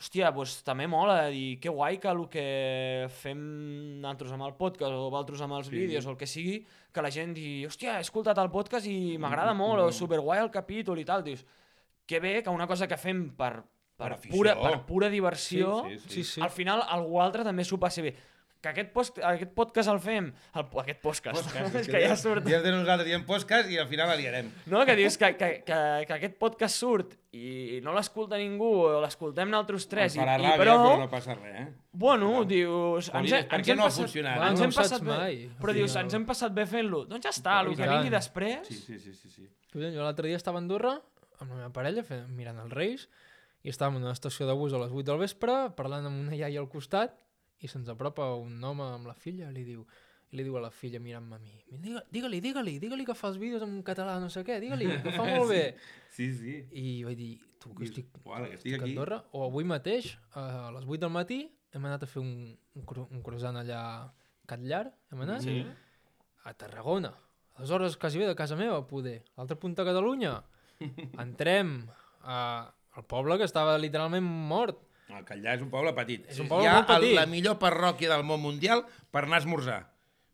S1: hòstia, doncs també mola dir que guai que el que fem nosaltres amb el podcast o vosaltres amb els
S2: Sí.
S1: vídeos o el que sigui, que la gent digui, hòstia, he escoltat el podcast i m'agrada molt, o superguai el capítol i tal, dius, que bé que una cosa que fem per, per,
S2: Per
S1: pura, per pura diversió,
S2: Sí, sí,
S3: Sí, sí.
S1: al final algú altre també s'ho passi bé. Que aquest, post, aquest podcast el fem... El, aquest podcast.
S2: Podcast,
S1: és que ja surt...
S2: Dies de nosaltres diem podcast i al final la liarem.
S1: No, que dius que, que, que, que aquest podcast surt i no l'escolta ningú o l'escoltem nosaltres tres i,
S2: farà
S1: i
S2: ràbia,
S1: prou...
S2: però no passa res, eh?
S1: Bueno, dius...
S2: Hauria-
S1: hem-
S2: per què
S1: hem
S2: no ha
S1: passat-
S2: funcionat,
S3: no?
S1: Ens
S3: no
S1: hem
S3: ho saps
S1: passat bé.
S3: mai,
S1: Però dius, ens hem passat bé fent-lo. Doncs ja està, el que vingui després...
S2: Sí, sí, sí, sí. sí.
S3: Jo l'altre dia estava a Andorra amb la meva parella fent, mirant els Reis i estàvem en una estació de bus a les 8 del vespre parlant amb una iaia al costat i se'ns apropa un home amb la filla i li diu, i li diu a la filla mirant-me a mi "Diga- digue-li, digue-li, digue-li que fa els vídeos en català, no sé què, digue-li, que fa molt bé. [laughs]
S2: Sí, sí.
S3: I vaig dir, tu, que estic,
S2: "Uala, que estic
S3: estic a
S2: aquí".
S3: Andorra, o avui mateix, a les 8 del matí, hem anat a fer un, un, cru, un croissant allà a Catllar, hem anat,
S1: Sí.
S3: a Tarragona, a les hores quasi bé de casa meva, poder. L'altre punt de Catalunya, [laughs] entrem a, al poble que estava literalment mort.
S2: El Catllà és un poble petit.
S3: És un poble
S2: Hi ha
S3: molt petit.
S2: el- la millor parròquia del món mundial per anar a esmorzar.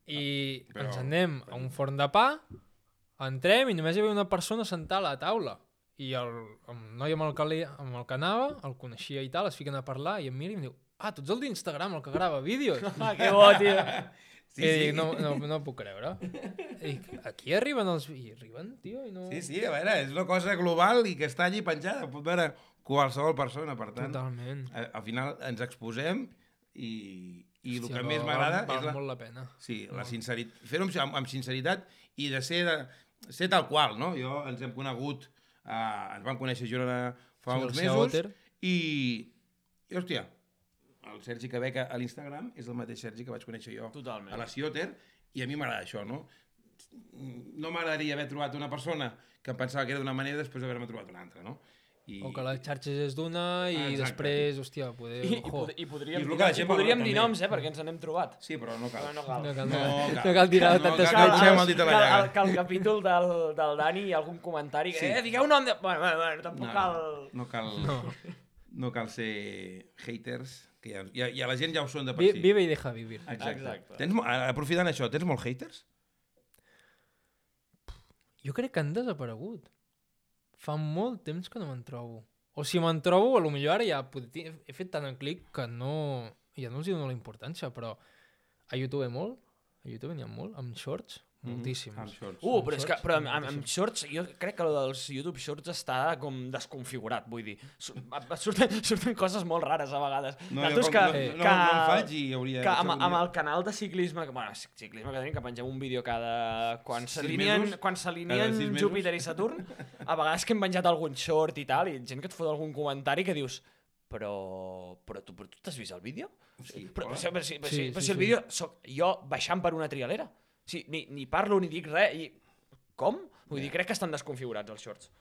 S3: I
S2: Però-
S3: ens anem a un forn de pa, entrem i només hi havia una persona sentada a la taula. I el, el noi amb el, que, li, amb el que anava, el coneixia i tal, es fiquen a parlar i em mira i em diu ah, tu ets el d'Instagram, el que grava vídeos. [laughs]
S1: Ah, que bo, tio. [laughs]
S3: Sí, I dic, no, no, no puc creure. I dic, aquí arriben els... I arriben, tio, i no...
S2: Sí, sí, a veure, és una cosa global i que està allí penjada. Pot veure qualsevol persona, per tant.
S3: Totalment.
S2: a- Al final ens exposem i, i el
S3: Hòstia,
S2: que més m'agrada és la,
S3: molt la pena.
S2: sí, la sinceritat. Fer-ho amb, amb, amb sinceritat i de ser, de, ser tal qual, no? Jo ens hem conegut, eh, ens vam conèixer a Girona fa
S3: Sí,
S2: uns
S3: al
S2: mesos
S3: Seater.
S2: i, i, hòstia, el Sergi que veig a l'Instagram és el mateix Sergi que vaig conèixer jo
S1: Totalment.
S2: a la Cioter i a mi m'agrada això, no? No m'agradaria haver trobat una persona que em pensava que era d'una manera després d'haver-me trobat una altra, no? I,
S3: O que les xarxes és d'una i
S2: Exacte.
S3: després, hòstia, poder...
S1: I, i,
S3: ojo.
S1: pod i podríem,
S2: I
S1: dir,
S2: que la
S1: i
S2: gent
S1: podríem dir noms, eh, perquè ens n'hem trobat.
S2: Sí, però no cal.
S1: No, no cal.
S3: No cal,
S2: No cal.
S3: no cal tirar
S2: No
S3: tantes
S2: cal. a la
S1: que,
S2: llaga.
S1: el, capítol del, del Dani ha algun comentari que,
S2: Sí.
S1: eh, digueu nom de... Bueno, bueno, bueno tampoc
S2: No,
S1: cal...
S2: no cal,
S3: No.
S2: no cal ser haters, que ja, ja, ja la gent ja ho són de per si.
S3: Vive i deja vivir.
S2: Exacte.
S1: Exacte.
S2: Tens, aprofitant això, tens molts haters?
S3: Jo crec que han desaparegut. Fa molt temps que no me'n trobo. O si me'n trobo, a lo millor ara ja he fet tant en clic que no... Ja no els hi dono la importància, però a YouTube molt, a YouTube n'hi ha molt, amb shorts, moltíssims.
S2: Amb shorts.
S1: Uh, però és que però amb, amb, amb shorts, jo crec que el dels YouTube Shorts està com desconfigurat, vull dir. Su- Surten, [laughs] surten coses molt rares a vegades.
S2: No, jo
S1: Nosaltres
S2: com,
S1: que,
S2: no, no,
S1: que,
S2: no en faig i hauria...
S1: que amb, amb el canal de ciclisme, que, bueno, ciclisme que tenim, que pengem un vídeo cada... Quan s'alineen quan s'alineen? Júpiter i Saturn, a vegades que hem penjat algun short i tal, i gent que et fot algun comentari que dius però, però tu, però tu t'has vist el vídeo?
S2: Sí,
S1: Però, però, però, però,
S3: Sí,
S1: si, però
S3: sí,
S1: si el
S3: sí.
S1: vídeo soc jo baixant per una trialera. O sigui, ni, ni parlo ni dic res. I... Com? Vull dir, crec que estan desconfigurats els shorts.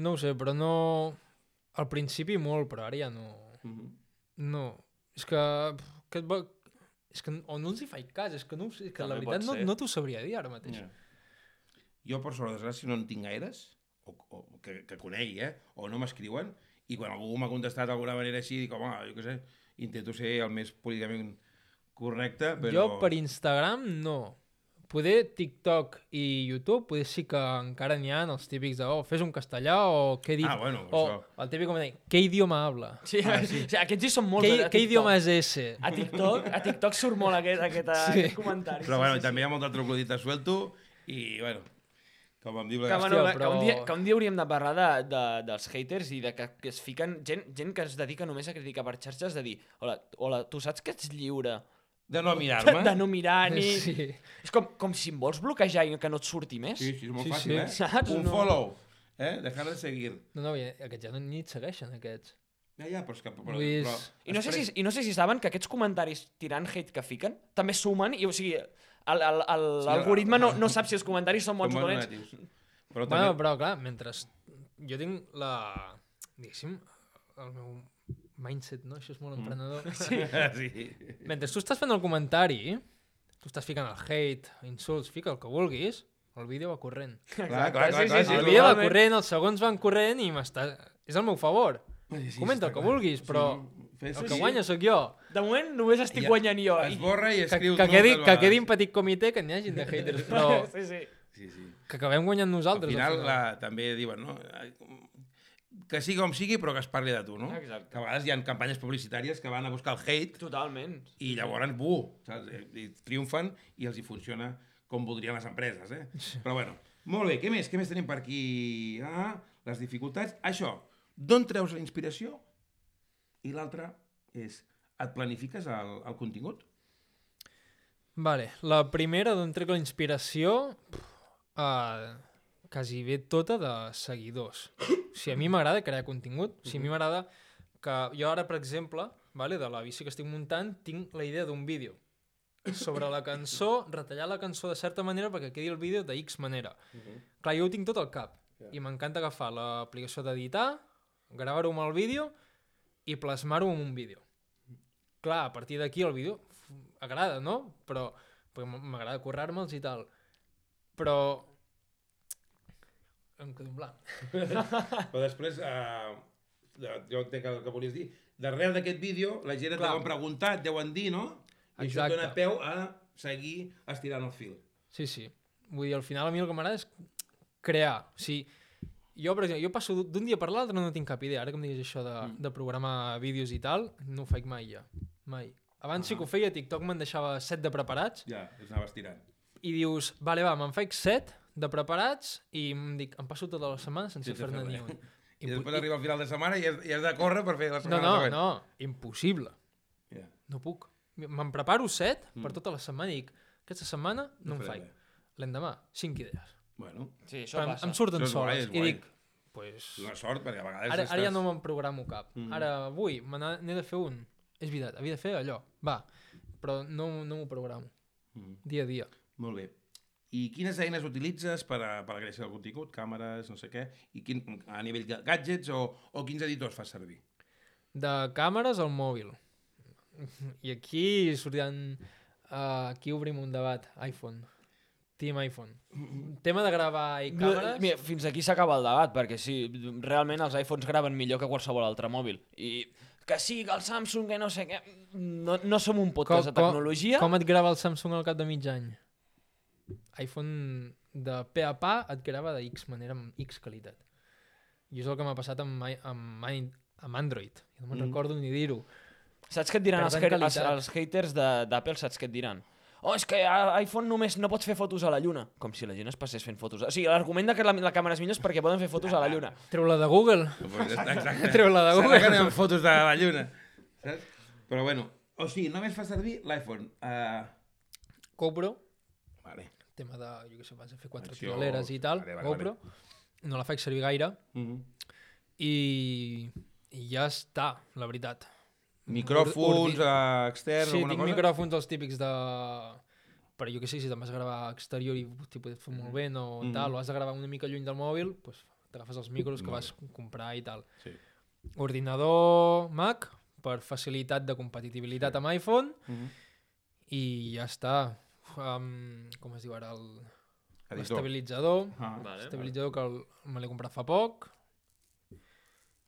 S3: No ho sé, però no... Al principi molt, però ara ja no...
S2: Mhm.
S3: No. És que... que et va... És que o no els hi faig cas, és que, no, és que la veritat no, no t'ho sabria dir ara mateix.
S2: Ja. Jo, per sort, desgràcia, no en tinc gaires, o, o que, que conegui, eh? o no m'escriuen, i quan algú m'ha contestat d'alguna manera així, dic, home, jo què sé, intento ser el més políticament correcte, però...
S3: Jo per Instagram no. Poder TikTok i YouTube, poder sí que encara n'hi ha els típics de, oh, fes un castellà o què dit...
S2: Ah, bueno,
S3: o
S2: això.
S3: el típic com deia, què idioma habla?
S1: Sí, ah, sí. O sigui, aquests sí són molts.
S3: Què, què idioma és ese?
S1: A TikTok, a TikTok surt molt aquest, aquest,
S3: Sí.
S1: aquest comentari.
S2: Però bueno, també hi ha molt de troglodita suelto, i bueno, com em diu la
S1: Que, bueno,
S3: Hòstia,
S1: que, un
S3: però-
S1: dia, que un dia hauríem de parlar de, de, dels haters i de que, que es fiquen gent, gent que es dedica només a criticar per xarxes de dir hola, hola tu saps que ets lliure
S2: de no mirar-me.
S1: de no mirar ni... [laughs]
S3: Sí.
S1: És com, com si em vols bloquejar i que no et surti més.
S2: Sí, sí, és molt
S3: Sí,
S2: fàcil,
S3: sí.
S2: eh?
S1: Saps?
S2: Un
S1: No.
S2: follow, eh? Dejar de seguir.
S3: No, no, aquests ja no, ni et segueixen, aquests.
S2: Ja, ja, però és que... Però, però,
S1: I no, sé si, I no sé si saben que aquests comentaris tirant hate que fiquen també sumen i, o sigui,
S2: Sí,
S1: l'algoritme
S2: el-
S1: no, no sap si els comentaris són bons o dolents.
S2: Però també...
S3: Bueno, però clar, mentre jo tinc la... diguéssim, el meu mindset, no? Això és molt emprenedor. [laughs] Sí.
S2: sí.
S3: Mentre tu estàs fent el comentari, tu estàs ficant el hate, insults, fica el que vulguis, el vídeo va corrent. [laughs]
S2: Clar, clar, clar, clar, sí,
S3: el
S2: sí,
S3: vídeo va corrent, els segons van corrent i m'està... És al meu favor.
S2: Sí,
S3: Comenta
S2: està
S3: el que
S2: clar.
S3: vulguis, però
S2: Fes-
S3: el que guanya sóc jo.
S1: De moment només estic
S2: Ja
S1: guanyant jo.
S2: Esborra i
S3: Que,
S2: escriu
S3: que, quedi,
S2: moltes
S3: que quedi un petit comitè que n'hi hagin de haters, però [laughs]
S1: Sí, sí.
S2: Sí, sí.
S3: que acabem guanyant
S2: Al
S3: nosaltres.
S2: final, la, també diuen, no? Que sigui com sigui, però que es parli de tu, no?
S1: Exacte.
S2: Que a vegades hi ha campanyes publicitàries que van a buscar el hate
S1: Totalment.
S2: i llavors, bu, saps? I triomfen i els hi funciona com voldrien les empreses, eh? Però bueno, molt bé, què més? Què més tenim per aquí? Ah, les dificultats. Això, d'on treus la inspiració? I l'altre és, et planifiques el, el contingut?
S3: Vale, la primera d'on trec la inspiració uh, quasi bé tota de seguidors. O sigui, a mi m'agrada crear contingut. O sigui, a mi m'agrada que jo ara, per exemple, vale, de la bici que estic muntant, tinc la idea d'un vídeo sobre la cançó, retallar la cançó de certa manera perquè quedi el vídeo de X manera. Clar, jo ho tinc tot al cap i m'encanta agafar l'aplicació d'editar, gravar-ho amb el vídeo i plasmar-ho en un vídeo. Clar, a partir d'aquí el vídeo agrada, no? Però m'agrada currar-me'ls i tal. Però... Em quedo en blanc. [laughs]
S2: Però després, eh, jo entenc el que volies dir, darrere d'aquest vídeo la gent et deuen preguntar, et deuen dir, no? I això
S3: Exacte.
S2: et dona peu a seguir estirant el fil.
S3: Sí, sí. Vull dir, al final a mi el que m'agrada és crear. O sigui, jo, per exemple, jo passo d'un dia per l'altre no tinc cap idea. Ara que em diguis això de,
S2: Mm.
S3: de programar vídeos i tal, no ho faig mai ja. Mai. Abans sí que ho feia, TikTok me'n deixava set de preparats
S2: Ja, els anaves tirant.
S3: i dius, vale, va, me'n faig set de preparats i em dic, em passo tota la setmana sense,
S2: Sense
S3: fer-ne
S2: fer
S3: ni un.
S2: I després arriba al final de setmana i has, i has de córrer per fer la
S3: No,
S2: setmana
S3: no,
S2: següent.
S3: no, impossible.
S2: Ja.
S3: No puc. Me'n preparo set
S2: Mm.
S3: per tota la setmana i dic, aquesta setmana no,
S2: No faré
S3: faig. L'endemà, cinc idees.
S2: Bueno,
S1: Sí, això
S3: Però em,
S1: passa.
S3: em surten
S2: Això guai,
S3: soles.
S2: és
S3: I
S2: guai.
S3: dic, pues,
S2: una sort, perquè a vegades
S3: ara, ara ja
S2: estàs-
S3: no me'n programo cap.
S2: Mm.
S3: Ara, avui, me n'he de fer un. És veritat, havia de fer allò. Va, però no, no m'ho programo.
S2: Mm.
S3: Dia a dia.
S2: Molt bé. I quines eines utilitzes per a, per a la creació del contingut? Càmeres, no sé què? I quin, a nivell de gadgets o, o quins editors fas servir?
S3: De càmeres al mòbil. I aquí sortiran... Uh, aquí obrim un debat. iPhone. Team iPhone. Tema de gravar i
S1: No,
S3: càmeres...
S1: mira, fins aquí s'acaba el debat, perquè sí, realment els iPhones graven millor que qualsevol altre mòbil. I que sí, que el Samsung, que no sé què... No, no som un podcast de tecnologia.
S3: Com, com et grava el Samsung al cap de mig any? iPhone de pe a pa et grava de X manera, amb X qualitat. I és el que m'ha passat amb, amb, amb Android. Jo no me'n
S2: Mm.
S3: recordo ni dir-ho.
S1: Saps què et diran els, els, els haters de- d'Apple? Saps què et diran? Oh, és que a iPhone només no pots fer fotos a la lluna. Com si la gent es passés fent fotos. O sigui, l'argument de que la, la càmera és millor és perquè poden fer fotos a la lluna. [laughs]
S3: Treu-la de Google.
S2: Exacte. [laughs]
S3: Treu-la de
S2: Serà
S3: Google.
S2: que anem fotos de la lluna. Saps? Però bueno, o sigui, només fa servir l'iPhone. Uh,
S3: GoPro,
S2: vale.
S3: Tema de, jo què sé, vas a fer quatre
S2: Acció,
S3: i tal,
S2: vale, vale,
S3: GoPro. No la faig servir gaire
S2: Mm -hmm.
S3: i, i ja està, la veritat.
S2: Micròfons
S3: Ordi-
S2: uh, externs,
S3: Sí,
S2: alguna
S3: tinc
S2: cosa?
S3: micròfons els típics de... Però jo què sé, si te'n vas a gravar exterior i t'hi podes fer molt bé o
S2: Mhm.
S3: tal, o has de gravar una mica lluny del mòbil, doncs t'agafes els micros que vas comprar i tal.
S2: Sí.
S3: Ordinador Mac, per facilitat de compatibilitat amb iPhone,
S2: Mm -hmm.
S3: i ja està. Um, com es diu ara? L'estabilitzador.
S2: Ah.
S1: Vale.
S3: Estabilitzador que el, me l'he comprat fa poc.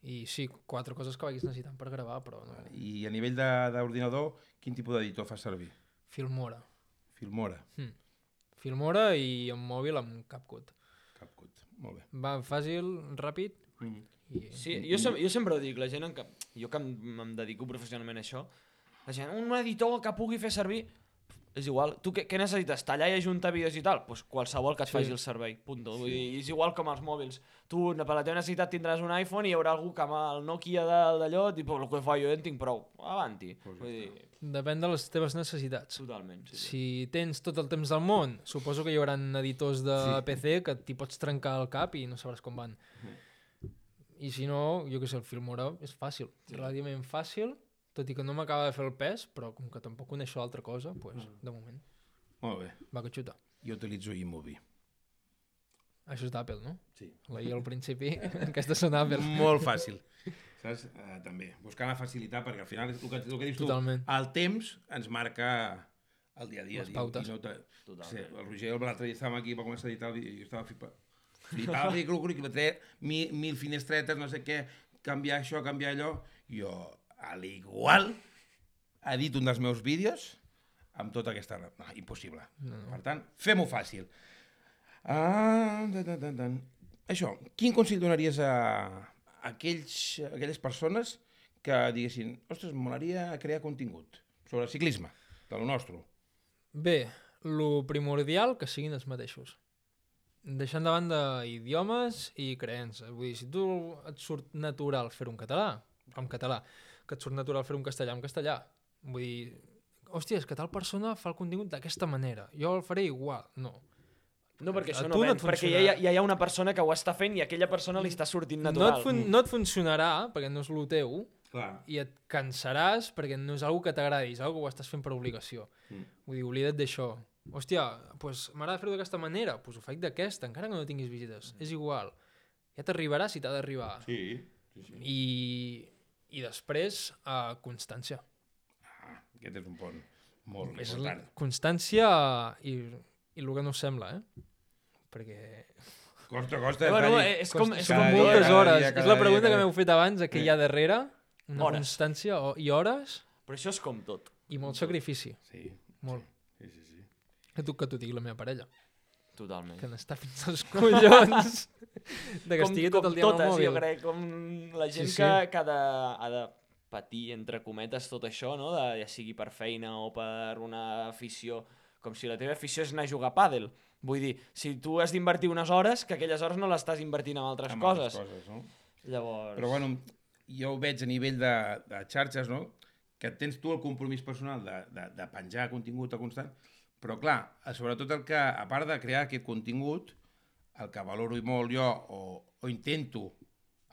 S3: I sí, quatre coses que vaig necessitant per gravar, però no.
S2: I a nivell de- d'ordinador, quin tipus d'editor fas servir?
S3: Filmora.
S2: Filmora.
S3: Filmora i amb mòbil amb CapCut.
S2: CapCut. Molt bé.
S3: Va fàcil, ràpid
S2: Mm.
S3: i...
S1: Sí, jo, sem jo sempre ho dic, la gent en que, jo que em, em dedico professionalment a això, la gent, un editor que pugui fer servir, és igual, tu què, què necessites? Tallar i ajuntar vídeos i tal? Doncs pues qualsevol que et
S3: Sí.
S1: faci el servei, punto. Vull dir, és igual com els mòbils. Tu, per la teva necessitat, tindràs un iPhone i hi haurà algú que amb el Nokia de- d'allò, tipus, el que fa jo en tinc prou. Avanti.
S2: Pues
S1: Vull dir,
S3: Depèn de les teves necessitats.
S1: totalment. Sí, sí.
S3: Si tens tot el temps del món, suposo que hi haurà editors de
S2: Sí.
S3: PC que t'hi pots trencar el cap i no sabràs com van. I si no, jo que sé, el Filmora és fàcil,
S1: Sí.
S3: relativament fàcil, tot i que no m'acaba de fer el pes, però com que tampoc coneixo altra cosa, pues, de moment,
S2: Molt bé.
S3: va que xuta.
S2: Jo utilitzo iMovie.
S3: Això és d'Apple, no?
S2: Sí.
S3: Leia al principi, [laughs] aquestes són Apple.
S2: Molt fàcil. Saps? Uh, també. Buscar la facilitat, perquè al final, el que, el que dius
S3: Totalment.
S2: tu, el temps ens marca el dia a dia.
S3: Les pautes.
S2: I no te...
S1: Totalment.
S2: sí, el Roger l'altre dia estàvem aquí, va començar a editar el vídeo, i jo estava flipat. Flipava, i mil, mil finestretes, no sé què, canviar això, canviar allò. Jo, a l'igual, edito un dels meus vídeos amb tota aquesta... No, impossible. No. Per tant, fem-ho fàcil. Ah, tan, tan, tan. Això, quin consell donaries a, a aquells, a aquelles persones que diguessin, ostres, molaria crear contingut sobre ciclisme, de lo nostre.
S3: Bé, lo primordial que siguin els mateixos. Deixant de banda idiomes i creences. Vull dir, si tu et surt natural fer un català, en català, que et surt natural fer un castellà en castellà, vull dir, hòstia, és que tal persona fa el contingut d'aquesta manera, jo el faré igual. No.
S1: No, perquè
S3: A
S1: això no
S3: no
S1: ven,
S3: et
S1: perquè ja, hi ha- ja hi ha una persona que ho està fent i aquella persona li està sortint
S3: No et,
S1: natural.
S3: fun no et funcionarà perquè no és el teu
S2: Clar.
S3: i et cansaràs perquè no és algo que t'agradi, és algo que ho estàs fent per obligació.
S2: Mm.
S3: Vull dir, oblida't d'això. Hòstia, pues, m'agrada fer-ho d'aquesta manera, pues ho faig d'aquesta, encara que no tinguis visites. És igual. Ja t'arribarà si t'ha d'arribar.
S2: Sí, sí, sí.
S3: I, I després, uh, constància.
S2: Ah, aquest és un pont molt
S3: És la
S2: important.
S3: constància i, i el que no sembla, eh? Perquè
S2: Costa, costa.
S1: Bueno,
S2: Tani.
S1: eh, és com... És com
S2: dia,
S3: moltes
S2: cada
S3: hores.
S2: dia,
S3: és la
S2: dia,
S3: pregunta
S2: cada
S3: que
S2: dia.
S3: m'heu fet abans, què hi ha darrere. Una
S1: Hores.
S3: constància o, i hores
S1: Però això és com tot.
S3: i molt sacrifici.
S2: Sí,
S3: Molt.
S2: sí, sí, sí.
S3: Que tu que t'ho digui la meva parella.
S1: Totalment.
S3: Que n'està fins als [laughs] collons de que
S1: com,
S3: estigui
S1: com
S3: tot el dia amb
S1: totes,
S3: el mòbil.
S1: jo crec, com la gent
S3: Sí,
S1: que,
S3: sí.
S1: que ha, de, ha de patir, entre cometes, tot això, no? de, ja sigui per feina o per una afició, com si la teva afició és anar a jugar a pàdel. Vull dir, si tu has d'invertir unes hores, que aquelles hores no les estàs invertint en altres
S2: Amb
S1: coses.
S2: altres coses no?
S1: Llavors...
S2: Però bueno, jo ho veig a nivell de, de xarxes, no? que tens tu el compromís personal de, de, de penjar contingut a constant, però clar, eh, sobretot el que, a part de crear aquest contingut, el que valoro molt jo o, o intento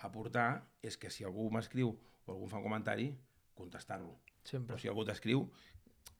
S2: aportar és que si algú m'escriu o algú em fa un comentari, contestar-lo.
S3: Sempre.
S2: O si algú t'escriu,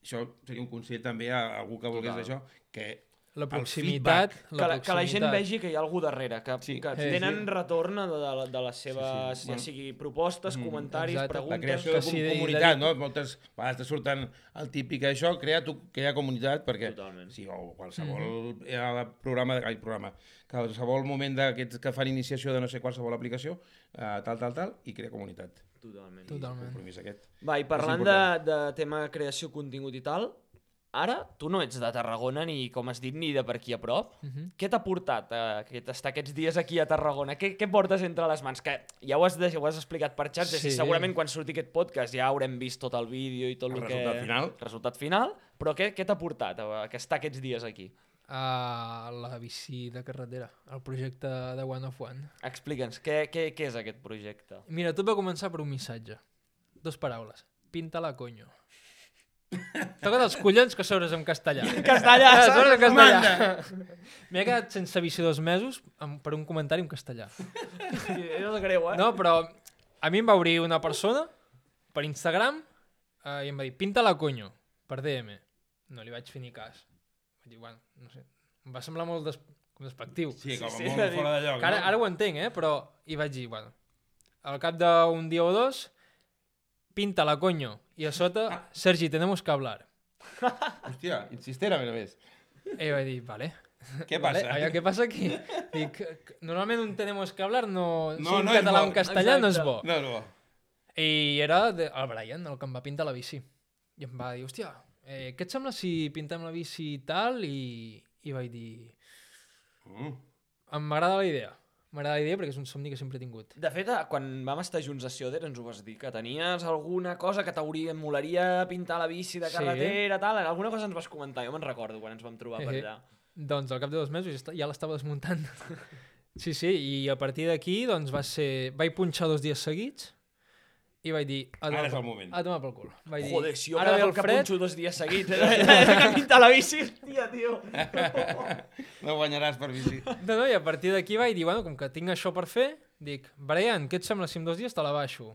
S2: això seria un consell també a algú que volgués
S1: Total.
S2: això, que
S3: La proximitat,
S1: que,
S3: la
S1: la, que la gent
S3: proximitat.
S1: vegi que hi ha algú darrere, que,
S2: Sí.
S1: que
S2: Sí,
S1: tenen
S2: sí.
S1: retorn de, de, de les seves,
S2: sí.
S1: ja
S2: Bueno.
S1: sigui propostes,
S2: Mm,
S1: comentaris,
S3: exacte. La
S2: la
S1: preguntes...
S2: creació
S3: que
S2: de
S3: sí,
S2: com-
S3: de-
S2: comunitat,
S3: de-
S2: no? Moltes vegades te surten el típic això, crea, tu, crea comunitat, perquè
S1: Totalment.
S2: sí, o qualsevol eh, programa, ai, programa, qualsevol moment d'aquests que fan iniciació de no sé qualsevol aplicació, eh, tal, tal, tal, i crea comunitat.
S1: Totalment.
S3: Totalment.
S2: Compromís aquest.
S1: Va, i parlant de, de tema creació contingut i tal, ara tu no ets de Tarragona ni, com has dit, ni de per aquí a prop.
S3: Mhm.
S1: Què t'ha portat a aquest, estar aquests dies aquí a Tarragona? Què, què portes entre les mans? Que ja ho has, de, ho has explicat per xarxes
S3: Sí.
S1: i segurament quan surti aquest podcast ja haurem vist tot el vídeo i tot
S2: El
S1: el, que...
S2: resultat final.
S1: Resultat final. Però què, què t'ha portat a, a estar aquests dies aquí?
S3: A la bici de carretera, el projecte de One of One.
S1: Explica'ns, què, què, què és aquest projecte?
S3: Mira, tot va començar per un missatge. Dos paraules. Pinta-la, coño. Toca't els collons que sobres en castellà.
S1: Castellà,
S3: Ah,
S1: saps?
S3: sobres en castellà. M'he quedat sense bici dos mesos amb- per un comentari en castellà.
S1: És greu, eh?
S3: No, però a mi em va obrir una persona per Instagram eh, i em va dir, pinta-la, coño, per DM. No li vaig fer ni cas. Vaig dir, bueno, no sé. Em va semblar molt des com despectiu.
S2: Sí, com
S1: Sí,
S2: sí,
S1: sí,
S2: molt
S1: sí.
S2: fora de lloc.
S3: Que ara,
S2: no?
S3: ara ho entenc, eh? Però hi vaig dir, bueno, al cap d'un dia o dos, pinta-la, coño. I a sota, Sergi, tenemos que hablar. [laughs]
S2: Hòstia, insistera, a més.
S3: I vaig dir, vale. [laughs]
S2: Què
S3: Vale,
S2: passa?
S3: allà, què passa aquí? Dic, normalment un tenemos que hablar no...
S2: No,
S3: si un
S2: no és
S3: català
S2: bo.
S3: o un castellà no és
S1: Exacte.
S3: bo.
S2: No, no.
S3: I era de, el Brian, el que em va pintar la bici. I em va dir, hòstia, eh, què et sembla si pintem la bici i tal? I, i vaig dir,
S2: Mm.
S3: em m'agrada la idea. M'agrada la idea perquè és un somni que sempre he tingut.
S1: De fet, eh, quan vam estar junts a Sioder ens ho vas dir, que tenies alguna cosa que t'hauria, molaria pintar la bici de
S3: Sí.
S1: carretera, tal, alguna cosa ens vas comentar, jo me'n recordo quan ens vam trobar per
S3: Eh,
S1: allà.
S3: Doncs al cap de dos mesos ja l'estava desmuntant. [laughs] sí, sí, i a partir d'aquí doncs va ser... Vaig punxar dos dies seguits i vaig dir... A
S2: Ara és el moment.
S3: A tomar pel cul. Vaig dir,
S1: Joder, si jo
S3: ara
S1: cada
S3: ve el
S1: cop que
S3: fred,
S1: punxo dos dies seguits, eh, [laughs] que pintar la bici, hòstia, tio. [laughs]
S2: No guanyaràs per bici.
S3: No, no, i a partir d'aquí vaig dir, bueno, com que tinc això per fer, dic, Brian, què et sembla si en dos dies te la baixo?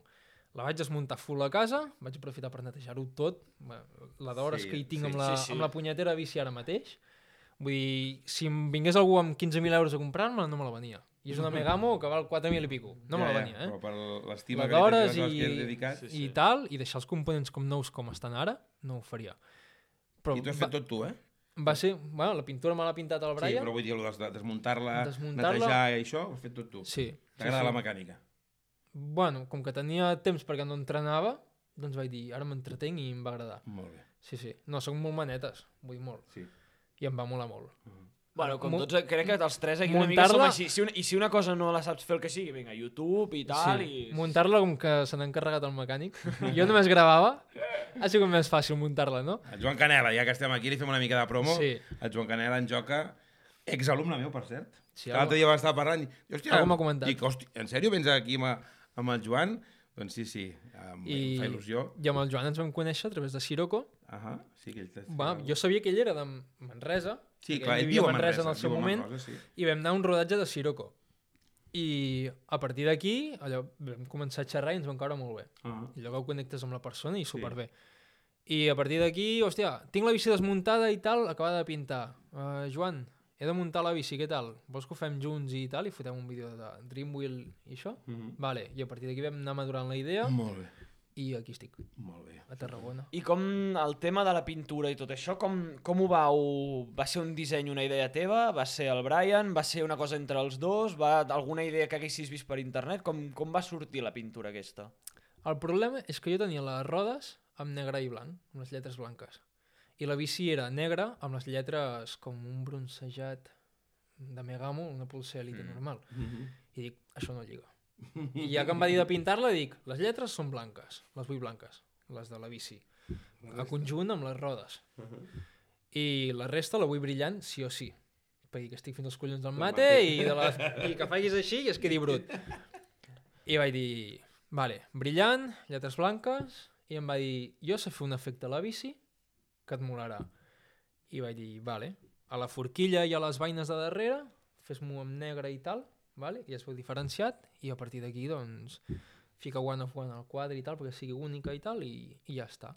S3: La vaig desmuntar full a casa, vaig aprofitar per netejar-ho tot, la d'hores
S2: Sí,
S3: que hi tinc
S2: sí,
S3: amb, la,
S1: sí, sí.
S3: amb la punyetera bici ara mateix. Vull dir, si em vingués algú amb 15.000 euros a comprar-me, no me la venia. I és una Megamo que val 4.000 i pico. No me la venia, eh?
S2: Però per l'estima
S3: La
S2: que li tens i dedicat...
S1: Sí,
S3: I tal, i deixar els components com nous com estan ara, no ho faria. Però
S2: I tu has
S3: va,
S2: fet tot tu, eh?
S3: va ser... Bueno, la pintura me l'ha pintat el
S2: Sí,
S3: Brian.
S2: però vull dir, el de desmuntar-la,
S3: Desmuntar-la-
S2: netejar i això, ho has fet tot tu.
S3: Sí.
S2: T'agrada
S3: sí,
S2: la
S3: sí.
S2: mecànica?
S3: Bueno, com que tenia temps perquè no entrenava, doncs vaig dir, ara m'entretenc i em va agradar.
S2: Molt bé.
S3: Sí, sí. No, són molt manetes, vull dir molt.
S2: Sí.
S3: I em va molar molt.
S1: Bueno, com tots, crec que els tres aquí una mica som així. Si una, I si una cosa no la saps fer el que sigui, vinga, YouTube i tal, i...
S3: Muntar-la com que se n'ha encarregat el mecànic. [laughs] jo només gravava. Ha sigut més fàcil muntar-la, no?
S2: El Joan Canela, ja que estem aquí, li fem una mica de promo.
S3: Sí.
S2: El Joan Canela en joca, exalumne meu, per cert.
S3: Sí,
S2: que l'altre dia va estar parlant i... Hòstia,
S3: Algú m'ha comentat.
S2: Dic, hòstia, en sèrio vens aquí amb, amb el Joan? Doncs sí, sí, em,
S3: I
S2: em fa il·lusió.
S3: i amb el Joan ens vam conèixer a través de Sirocco.
S2: Ahà, sí que ell.
S3: Va, jo sabia que ell era de Manresa.
S2: Sí, clar, ell viu a
S3: Manresa en el seu moment.
S2: Manresa, sí.
S3: I vam anar a un rodatge de Sirocco. I a partir d'aquí, allò, vam començar a xerrar i ens vam caure molt bé.
S2: Ah.
S3: I allò que ho connectes amb la persona i superbé. I a partir d'aquí, hòstia, tinc la bici desmuntada i tal, acabada de pintar. Uh, Joan, he de muntar la bici, què tal? Vols que ho fem junts i tal? I fotem un vídeo de Dreamwheel i això?
S2: Mhm.
S3: Vale, i a partir d'aquí vam anar madurant la idea
S2: Molt bé,
S3: i aquí estic,
S2: molt bé.
S3: a Tarragona.
S1: I com el tema de la pintura i tot això, com, com ho vau... Va ser un disseny, una idea teva? Va ser el Brian? Va ser una cosa entre els dos? Va alguna idea que haguessis vist per internet? Com, com va sortir la pintura aquesta?
S3: El problema és que jo tenia les rodes amb negre i blanc, amb les lletres blanques. I la bici era negra amb les lletres com un bronzejat de Megamo, una pulse elite mm. normal. I dic, això no lliga. I ja que em va dir de pintar-la, dic, les lletres són blanques, les vull blanques, les de la bici. A conjunt amb les rodes. I la resta la vull brillant sí o sí. Perquè que estic fent els collons del mate i, de les, i que facis així i es quedi brut. I vaig dir, vale, brillant, lletres blanques, i em va dir, jo sé fer un efecte a la bici que et molarà. I vaig dir, vale, a la forquilla i a les vaines de darrere, fes-m'ho amb negre i tal, vale? i es veu diferenciat, i a partir d'aquí, doncs, fica one of one al quadre i tal, perquè sigui única i tal, i, i ja està.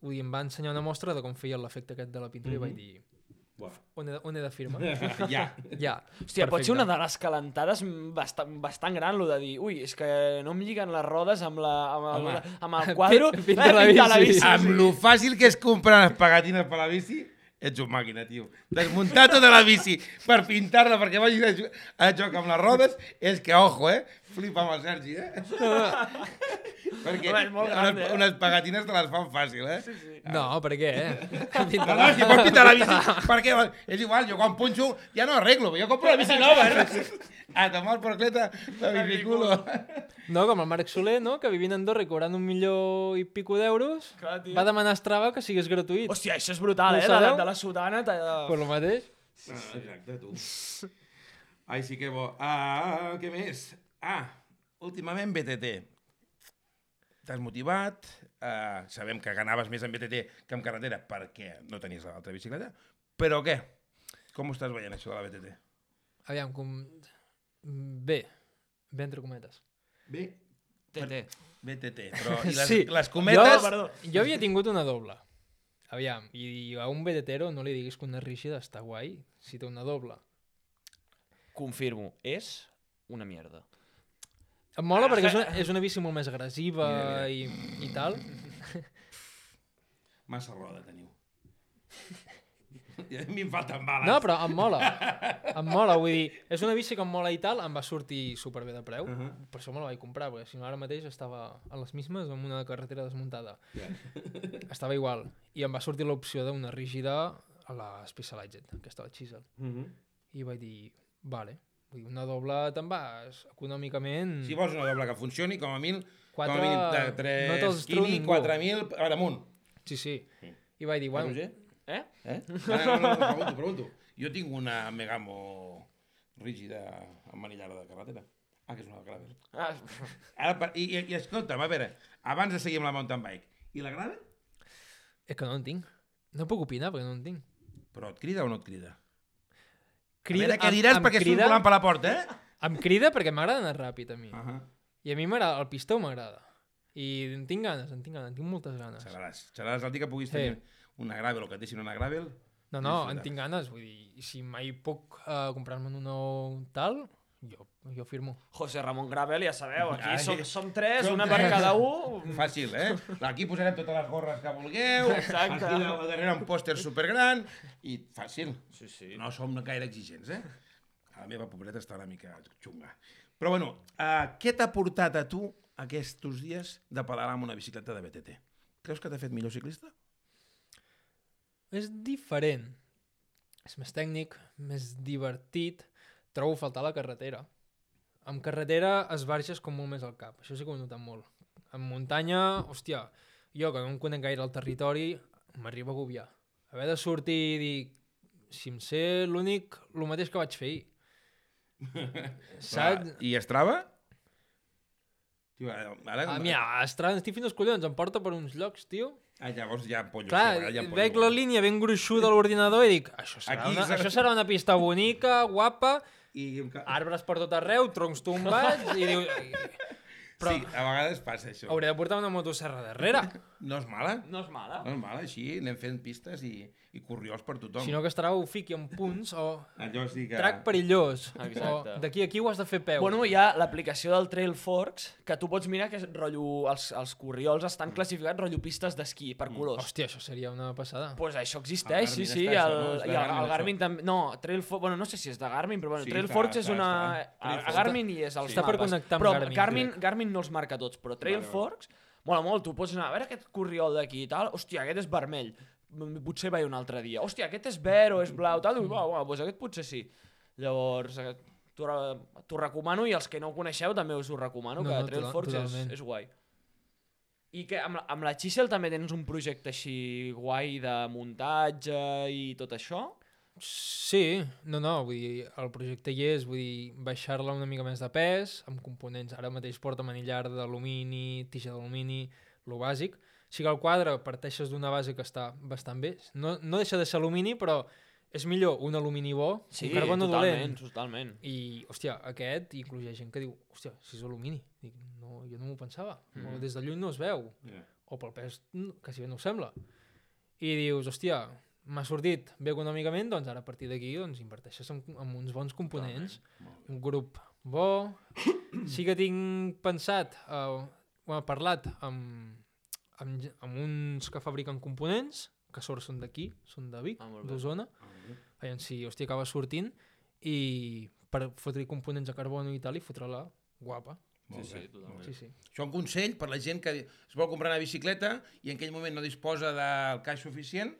S3: Vull dir, em va ensenyar una mostra de com feia l'efecte aquest de la pintura mm -hmm. i vaig dir,
S2: Buah.
S3: on he de, on he de firmar? [laughs]
S2: ja.
S3: ja.
S1: Hòstia, pot ser
S3: perfecte.
S1: una de les calentades bastant, bastant gran, lo de dir, ui, és que no em lliguen les rodes amb, la, amb, el, amb el [laughs] quadro.
S3: Pinta la [laughs]
S1: Eh, pintar
S3: bici.
S2: Amb lo fàcil que és comprar les pegatines per la bici, ets un màquina, tio. Desmuntar tota la bici per pintar-la perquè vagi a, joc amb les rodes, és que, ojo, eh? Flipa amb el Sergi, eh? [laughs] perquè
S1: Home, és molt gran,
S2: unes,
S1: eh?
S2: unes pegatines te les fan fàcil, eh? Sí, sí.
S3: No, per què, eh?
S2: No, no, si pots pintar la bici, per què? És igual, jo quan punxo ja no arreglo, jo compro la bici nova, eh? A tomar por cleta, la biciculo.
S3: No, com el Marc Soler, no? que vivint a Andorra i cobrant un milió i pico d'euros, va demanar a Strava que sigués gratuït.
S1: Hòstia, això és brutal,
S3: No
S1: eh? De, la- de la sotana... De...
S3: Per lo mateix.
S2: Ah, exacte, tu. Ai, sí que bo. Ah, què més? Ah, últimament BTT. T'has motivat, uh, sabem que anaves més en BTT que en carretera perquè no tenies l'altra bicicleta, però què? Com ho estàs veient, això de la BTT?
S3: Aviam, com... Bé, bé entre cometes.
S2: Bé,
S1: TT.
S2: BTT, però i [laughs] les,
S3: Sí,
S2: les cometes...
S3: Jo, jo havia tingut una doble. Aviam, i a un vedetero no li diguis que una rígida està guai si té una doble.
S1: Confirmo, és una mierda.
S3: Em mola perquè és una, és una bici molt més agressiva
S2: Mira,
S3: i, i tal. [laughs]
S2: Massa roda teniu. I [laughs] a mi em falten bales.
S3: No, però em mola. [laughs] Em mola, vull dir, és una bici que em mola i tal, em va sortir superbé de preu.
S2: Uh -huh.
S3: Per això me la vaig comprar, perquè si no ara mateix estava a les mismes amb una carretera desmuntada.
S2: Ja.
S3: Estava igual. I em va sortir l'opció d'una rígida a la Specialized, aquesta la Chisel.
S2: Uh -huh.
S3: I vaig dir, vale, vull dir, una doble te'n vas econòmicament...
S2: Si vols una doble que funcioni, com a mil,
S3: Quatre-
S2: com a mínim de
S3: no
S2: 3
S3: te'ls treu
S2: quini,
S3: ningú.
S2: 4.000 per amunt.
S3: Sí, sí. I vaig dir, bueno,
S1: Roger? Eh?
S2: Eh? No, no, no, no, pregunto, pregunto. Jo tinc una Megamo rígida amb manillara de carretera. Ah, que és una gravel.
S1: Ah,
S2: Ara, per- i, i, I escolta'm, a veure, abans de seguir amb la mountain bike, i la gravel?
S3: és que no en tinc. No puc opinar perquè no en tinc.
S2: Però et crida o no et crida?
S3: Crida,
S2: a veure què diràs perquè
S3: crida,
S2: surt volant per la porta, eh?
S3: Em crida perquè m'agrada anar ràpid a mi.
S2: Uh -huh.
S3: I a mi m'agrada, el pistó m'agrada. I en tinc ganes, en tinc ganes, en tinc moltes ganes.
S2: Xerraràs. Xerraràs el dia que puguis
S3: Sí.
S2: tenir una gravel o que et deixin una gravel.
S3: No, no, en tinc ganes, vull dir, si mai puc uh, comprar-me'n un nou tal, jo, jo firmo.
S1: José Ramon Gravel, ja sabeu, aquí
S2: Ai,
S1: som, som tres,
S2: som
S1: una
S2: tres.
S1: per cada un.
S2: Fàcil, eh? Aquí posarem totes les gorres que vulgueu,
S1: Exacte.
S2: aquí darrere un pòster supergran, i fàcil.
S1: Sí, sí.
S2: No som gaire exigents, eh? A la meva pobreta està una mica xunga. Però bueno, uh, què t'ha portat a tu aquests dies de pedalar amb una bicicleta de BTT? Creus que t'ha fet millor ciclista?
S3: És diferent. És més tècnic, més divertit. Trobo a faltar la carretera. Amb carretera esbarges com molt més al cap. Això sí que ho he notat molt. En muntanya, hòstia, jo que no em conec gaire el territori, m'arriba a agobiar. Haver de sortir i dir, si em sé l'únic, el mateix que vaig fer ahir. [laughs] Saps?
S2: I Strava? Tio, ara... ara
S3: Ah, mira, Estrada, estic fent els collons, em porta per uns llocs, tio.
S2: Ah, llavors ja em pollo.
S3: Clar,
S2: sí, ja em
S3: veig
S2: pollo.
S3: la línia ben gruixuda a l'ordinador i dic, això serà,
S2: Aquí
S3: una, això serà una pista bonica, guapa,
S2: I...
S3: arbres per tot arreu, troncs tombats, i diu, Però-
S2: Sí, a vegades passa això.
S3: hauré de portar una motosserra darrere. [laughs]
S2: No és mala.
S1: No és mala.
S2: No és mala, així anem fent pistes i, i corriols per tothom.
S3: Si no que estarà fiqui en punts o
S2: Allò sí que...
S3: trac perillós.
S1: Exacte.
S3: O d'aquí a aquí ho has de fer peu.
S1: Bueno, hi ha l'aplicació del Trail Forks, que tu pots mirar que és rotllo, els, els corriols estan classificats rotllo pistes d'esquí per colors.
S3: Hòstia, això seria una passada.
S1: Pues això existeix, sí, sí,
S2: està
S1: el,
S2: això, no?
S1: I el,
S2: Garmin,
S1: el Garmin també... No, Trail Forks, bueno, no sé si és de Garmin, però bueno,
S2: Sí,
S1: Trail Forks és una...
S2: està.
S1: A. Garmin hi és als
S3: Està per connectar amb
S1: però
S3: Garmin,
S1: Garmin, Garmin no els marca tots, però Trail
S2: Vale, vale.
S1: Forks mola molt, tu pots anar a veure aquest corriol d'aquí i tal, hòstia, aquest és vermell, potser vaig un altre dia, hòstia, aquest és verd o és blau, tal, dius, uau, uau, doncs aquest potser sí. Llavors, eh, t'ho re- t'ho recomano i els que no ho coneixeu també us ho recomano,
S3: No,
S1: que
S3: no,
S1: Trail
S3: total-
S1: Forks és,
S3: totalment.
S1: és guai. I que amb, amb la Xixel també tens un projecte així guai de muntatge i tot això?
S3: Sí, no, no, vull dir, el projecte hi és, vull dir, baixar-la una mica més de pes, amb components, ara mateix porta manillar d'alumini, tija d'alumini, lo bàsic. Sí que el quadre parteixes d'una base que està bastant bé, no, no deixa de ser alumini, però és millor un alumini bo que un carbono
S1: totalment,
S3: dolent.
S1: totalment.
S3: I, hòstia, aquest, inclús hi ha gent que diu, hòstia, si és alumini. Dic, no, jo no m'ho pensava. Mm. O des de lluny no es veu.
S2: Ja.
S3: O pel pes, quasi bé no ho sembla. I dius, hòstia, m'ha sortit bé econòmicament, doncs ara a partir d'aquí doncs, inverteixes en, en uns bons components. Un grup bo. [coughs] Sí que tinc pensat, uh, bueno, parlat amb, amb, amb uns que fabriquen components, que sort són d'aquí, són de Vic,
S1: Ah,
S3: d'Osona. Aviam si, hòstia, acaba sortint i per fotre components de carbono i tal i fotre-la guapa.
S1: Sí, sí, totalment.
S3: Sí, sí.
S2: Això un consell per la gent que es vol comprar una bicicleta i en aquell moment no disposa del caix suficient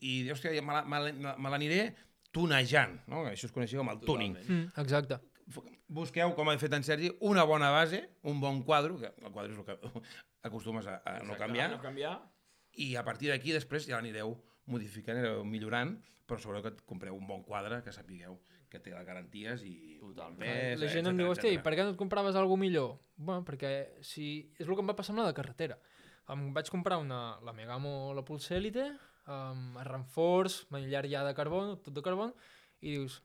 S2: i hòstia, ja me me la- me l'aniré tunejant, no? Això es coneixia com el tuning.
S3: Mm, exacte.
S2: Busqueu, com ha fet en Sergi, una bona base, un bon quadre, que el quadre és el que [laughs] acostumes a, a no
S1: Exacte,
S2: canviar,
S1: No canviar.
S2: i a partir d'aquí després ja l'anireu modificant, anireu millorant, però sobretot compreu un bon quadre, que sapigueu que té les garanties i
S1: Totalment.
S2: pes,
S3: la gent em diu, hòstia, i
S2: etcètera.
S3: per què no et compraves alguna millor? Bueno, perquè si... és el que em va passar amb la de carretera. Em vaig comprar una, la Megamo, la Pulse Elite, amb renforç, manillar ja de carbon, tot de carbon, i dius,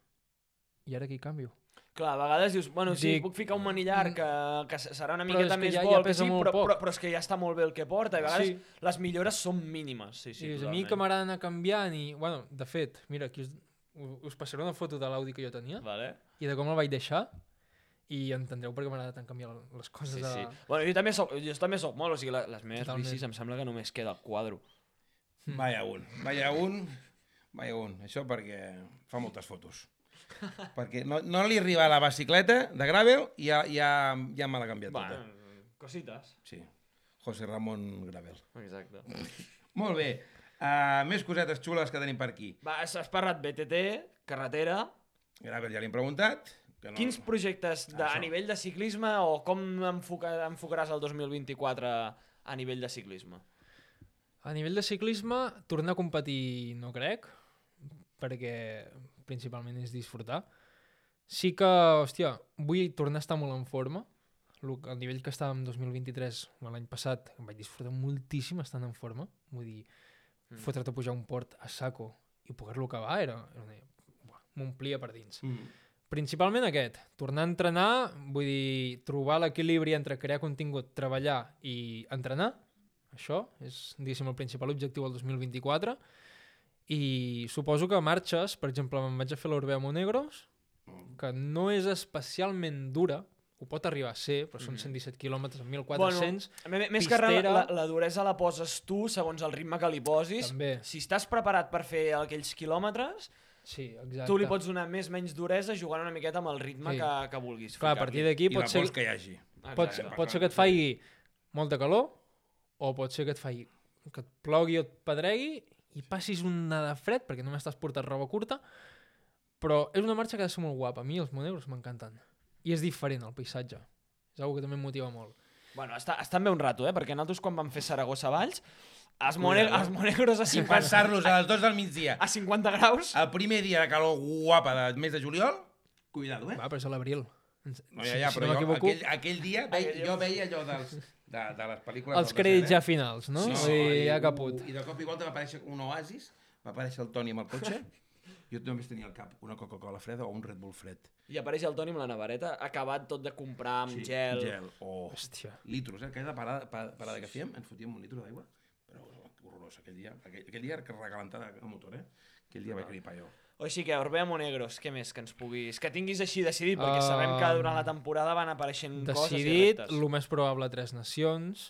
S3: i ara hi canvio?
S1: Clar, a vegades dius, bueno, sí,
S3: Dic-
S1: puc ficar un manillar que, que serà una miqueta
S3: és que
S1: més
S3: ja-
S1: bo,
S3: ja
S1: que sí, però,
S3: poc.
S1: però, però és que ja està molt bé el que porta, i a vegades
S3: Sí.
S1: les millores són mínimes. Sí, sí,
S3: I dius, a mi que m'agrada anar canviant i, bueno, de fet, mira, aquí us, us passaré una foto de l'Audi que jo tenia
S1: Vale.
S3: i de com el vaig deixar i entendreu per què m'agrada tant canviar les coses
S1: Sí,
S3: de...
S1: sí. Bueno, jo també soc, jo també soc molt, o sigui, les meves
S3: Totalment.
S1: bicis em sembla que només queda el quadro.
S2: Vaya un, vaya un, vaya un. Això perquè fa moltes fotos. [laughs] perquè no, no li arriba la bicicleta de gravel i ja, ja, ja me l'ha canviat tota.
S1: Bueno, cosites.
S2: Sí, José Ramon Gravel.
S1: Exacte. [laughs]
S2: Molt bé, uh, més cosetes xules que tenim per aquí.
S1: Va, has parlat BTT, carretera...
S2: Gravel ja l'hem preguntat. Que no...
S1: Quins projectes de, a
S2: Això.
S1: nivell de ciclisme o com enfoca, enfocaràs el 2024 a nivell de ciclisme?
S3: A nivell de ciclisme, tornar a competir no crec, perquè principalment és disfrutar. Sí que, hòstia, vull tornar a estar molt en forma. El nivell que estava en 2023, o l'any passat, em vaig disfrutar moltíssim estant en forma. Vull dir, mm. fotre't a pujar un port a saco i poder-lo acabar era, era una... m'omplia per dins.
S2: Mm.
S3: Principalment aquest, tornar a entrenar, vull dir, trobar l'equilibri entre crear contingut, treballar i entrenar, això és, diguéssim, el principal objectiu del 2024, i suposo que marxes, per exemple, me'n vaig a fer l'Orbea Monegros, que no és especialment dura, ho pot arribar a ser, però són 117 quilòmetres amb 1.400,
S1: Bueno, més que res,
S3: pistera.
S1: la, la duresa la poses tu segons el ritme que li posis.
S3: També.
S1: Si estàs preparat per fer aquells quilòmetres,
S3: sí, exacte.
S1: tu li pots donar més menys duresa jugant una miqueta amb el ritme
S3: Sí.
S1: que, que vulguis.
S3: Clar, a partir d'aquí pot ser,
S2: que hi hagi.
S3: pot, pot ser que et faci molta calor o pot ser que et faci que et plogui o et pedregui i passis una de fred perquè només t'has portat roba curta però és una marxa que ha de ser molt guapa. A mi els monegros m'encanten. I és diferent el paisatge. És una que també em motiva molt.
S1: Bueno, està, estan bé un rato, eh? Perquè nosaltres quan vam fer Saragossa Valls, els, mone els monegros a
S2: I
S1: 50,
S2: passar-los a les 2 del migdia,
S1: a 50 graus...
S2: el primer dia de calor guapa del mes de juliol, cuidado, eh?
S3: va, però és a l'abril.
S2: No, ja, ja,
S3: si
S2: però
S3: no
S2: jo,
S3: m'equivoco
S2: aquell, aquell dia veia, jo veia allò dels, de, de les pel·lícules...
S3: els crèdits ja finals no?
S2: Sí,
S3: Vull dir,
S2: i-
S3: ja caput
S2: I de cop i volta va aparèixer un oasis, va aparèixer el Toni amb el cotxe, [laughs] jo només tenia al cap una Coca-Cola freda o un Red Bull fred.
S1: I apareix el Toni amb la nevareta, acabat tot de comprar amb
S2: Sí,
S1: gel.
S2: Gel. Oh,
S3: hòstia
S2: litros, eh? Cada parada, pa- parada que fèiem ens fotíem un litro d'aigua, però horrorós aquell dia. Aquell, aquell dia que recalentada el motor, eh? Aquell dia vaig gripar jo.
S1: O així que, Orbea Monegros, què més que ens puguis... Que tinguis així decidit, perquè
S3: Um,
S1: sabem que durant la temporada van apareixent coses i
S3: decidit, el més probable Tres Nacions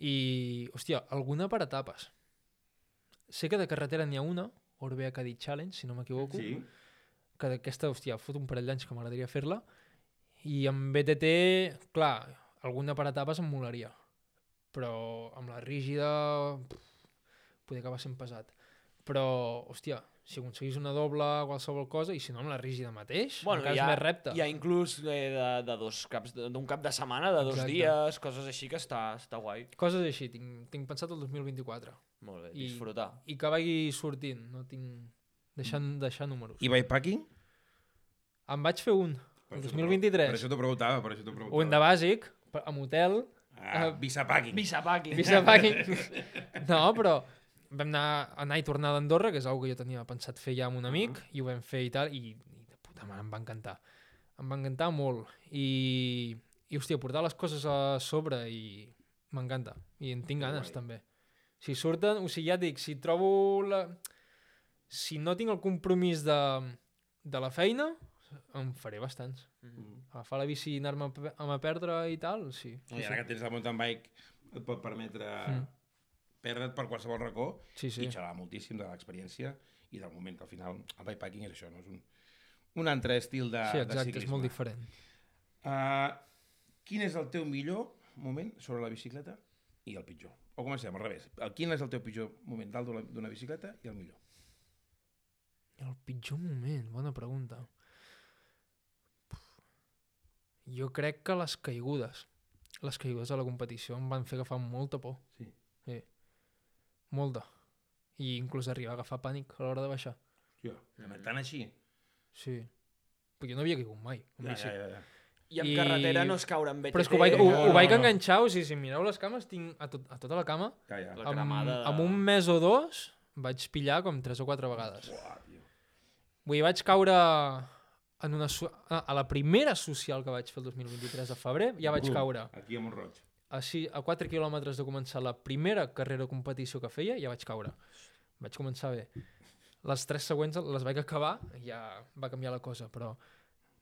S3: i, hòstia, alguna per etapes. Sé que de carretera n'hi ha una, Orbea Cadí Challenge, si no m'equivoco,
S2: Sí?
S3: que d'aquesta, hòstia, fot un parell d'anys que m'agradaria fer-la, i amb BTT, clar, alguna per etapes em molaria, però amb la rígida pff, podria acabar sent pesat. Però, hòstia, si aconseguís una doble qualsevol cosa, i si no amb la rígida mateix,
S1: Bueno,
S3: encara
S1: ha,
S3: és més repte.
S1: hi ha inclús eh, de, de dos caps, d'un cap de setmana, de dos
S3: Exacte.
S1: dies, coses així que està, està guai.
S3: Coses així, tinc, tinc pensat el 2024.
S1: Molt bé,
S3: I-
S1: disfrutar.
S3: I que vagi sortint, no tinc... Deixant, deixar números.
S2: I bikepacking?
S3: Em vaig fer un,
S2: Per
S3: el
S2: això t'ho-
S3: 2023.
S2: Per això t'ho preguntava, per això t'ho preguntava.
S3: Un de bàsic, amb hotel,
S2: Ah, Visapacking.
S1: Visapaki.
S3: visa packing. [laughs] no, però vam anar, anar i tornar d'Andorra, que és una que jo tenia pensat fer ja amb un amic, i ho vam fer i tal, i, i de puta mare, em va encantar. Em va encantar molt. I, i hòstia, portar les coses a sobre i m'encanta. I en tinc ganes,
S2: guai.
S3: també. Si surten, o sigui, ja dic, si trobo la... Si no tinc el compromís de, de la feina, en faré bastants.
S2: Mm.
S3: Agafar la bici i anar-me a a perdre i tal, sí.
S2: No, I ara que tens el mountain bike et pot permetre
S3: Mm.
S2: Perdre't per qualsevol racó
S3: sí. sí.
S2: i xerrar moltíssim de l'experiència i del moment que al final el bikepacking és això, no? és un, un altre estil de,
S3: sí,
S2: de
S3: exacte,
S2: ciclisme.
S3: és molt diferent.
S2: Uh, quin és el teu millor moment sobre la bicicleta i el pitjor? O comencem al revés. El, quin és el teu pitjor moment dalt d'una- bicicleta i el millor?
S3: El pitjor moment, bona pregunta. Jo crec que les caigudes, les caigudes a la competició em van fer agafar molta por.
S2: Sí.
S3: Molta. I inclús arribar a agafar pànic a l'hora de baixar.
S2: Hòstia, tan així?
S3: Sí. Perquè jo no havia caigut mai.
S2: Ja, ja, ja, ja.
S1: I en
S3: I-
S1: carretera no es caure amb BTT.
S3: Però és que ho vaig, ho,
S2: no,
S3: ho
S2: no,
S3: vaig
S2: no.
S3: enganxar, o sigui, si mireu les cames, tinc a, tot, a tota la cama,
S2: ja, ja.
S1: La
S3: amb,
S1: cremada...
S3: amb un mes o dos, vaig pillar com tres o quatre vegades.
S2: Uah.
S3: Vull dir, vaig caure en una, so- a la primera social que vaig fer el 2023 de febrer, ja vaig
S2: Bum,
S3: caure
S2: Aquí a Montroig.
S3: A, a 4 quilòmetres de començar la primera carrera o competició que feia, ja vaig caure. Vaig començar bé. Les tres següents les vaig acabar ja va canviar la cosa, però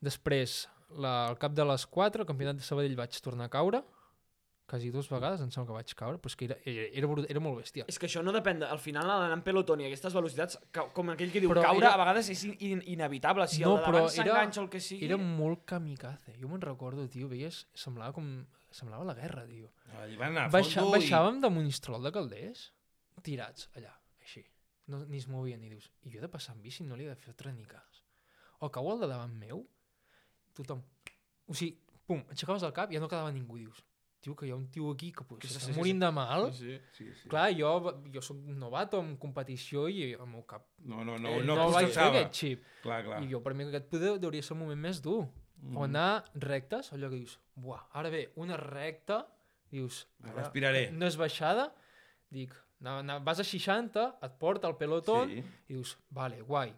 S3: després, la, al cap de les 4, al campionat de Sabadell vaig tornar a caure, quasi dues vegades em sembla que vaig caure, però és que era, era, era, era molt bèstia.
S1: És que això no depèn, de, al final anar en pelotón i aquestes velocitats, com aquell que diu,
S3: Però
S1: caure
S3: era-
S1: a vegades és in, in, inevitable, si
S3: No,
S1: el de davant s'enganxa o el que sigui...
S3: Era molt kamikaze. Jo me'n recordo, tio, veies, semblava com... Semblava la guerra, tio.
S2: Allà van anar a
S3: Baixa,
S2: fondo i...
S3: baixàvem de Monistrol de Calders, tirats allà, així. No, ni es movien, ni dius, i jo he de passar amb bici, no li he de fer altre ni cas. O cau al de davant meu, tothom... O sigui, pum, aixecaves el cap i ja no quedava ningú, dius, tio, que hi ha un tio aquí que potser
S1: Sí,
S3: s'està
S1: sí, sí,
S3: morint de mal.
S1: Sí, sí.
S2: Sí, sí.
S3: Clar, jo, jo soc novato en competició i el meu cap
S2: No, no, no,
S3: eh,
S2: no,
S3: no vaig fer aquest xip.
S2: Clar, clar.
S3: I jo, per mi, aquest poder hauria ser el moment més dur. Mm. O anar rectes, allò que dius, buah, ara ve una recta, dius, ara
S2: Respiraré.
S3: no és baixada, dic, na, na, vas a 60, et porta el pelotón,
S2: Sí.
S3: i dius, vale, guai,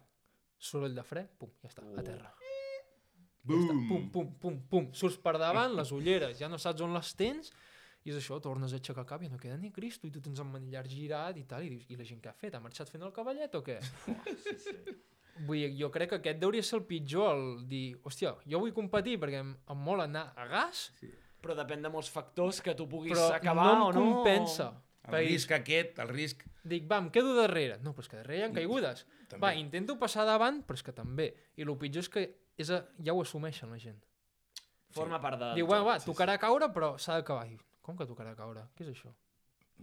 S3: soroll de fre, pum, ja està, a terra.
S2: Bum!
S3: Pum, pum, pum, pum, surts per davant, [laughs] les ulleres, ja no saps on les tens, i és això, tornes a aixecar cap i no queda ni Cristo, i tu tens el manillar girat i tal, i dius, i la gent què ha fet? Ha marxat fent el cavallet o què? [laughs] Vull dir, jo crec que aquest deuria ser el pitjor, el dir, hòstia, jo vull competir perquè em, em mola anar a gas,
S1: Però depèn de molts factors que tu puguis
S3: però
S1: acabar
S3: no
S1: o
S3: em
S1: no.
S3: compensa.
S2: El
S3: Perquè
S2: risc aquest, el risc...
S3: Dic, va, em quedo darrere. No, però és que darrere hi ha caigudes.
S2: També.
S3: Va, intento passar davant, però és que també. I el pitjor és que és a... ja ho assumeixen la gent.
S1: Forma part de...
S3: Diu, bueno, va, tocarà caure, però s'ha d'acabar. Diu, Com que tocarà caure? Què és això?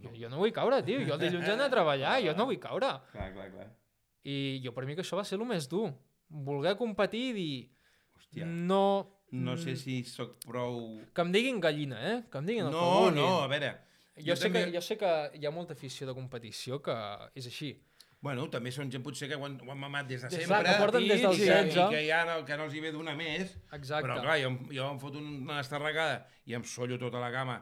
S3: Jo, jo no vull caure, tio. Jo el dilluns he d'anar a treballar, jo no vull caure.
S2: Clar, clar, clar.
S3: I jo per mi que això va ser el més dur. Voler competir i dir...
S2: Hòstia,
S3: No...
S2: no sé si sóc prou...
S3: Que em diguin gallina, eh? Que em diguin el que
S2: No,
S3: vulguin.
S2: no, a veure...
S3: Jo, sé
S2: també-
S3: que, jo sé que hi ha molta afició de competició que és així.
S2: Bueno, també són gent potser que ho han, ho han mamat des de sempre.
S3: que porten des dels
S2: i,
S3: 16.
S2: I que ja no, que no els hi ve donar més.
S3: Exacte.
S2: Però clar, jo, jo em foto una estarregada i em sollo tota la cama.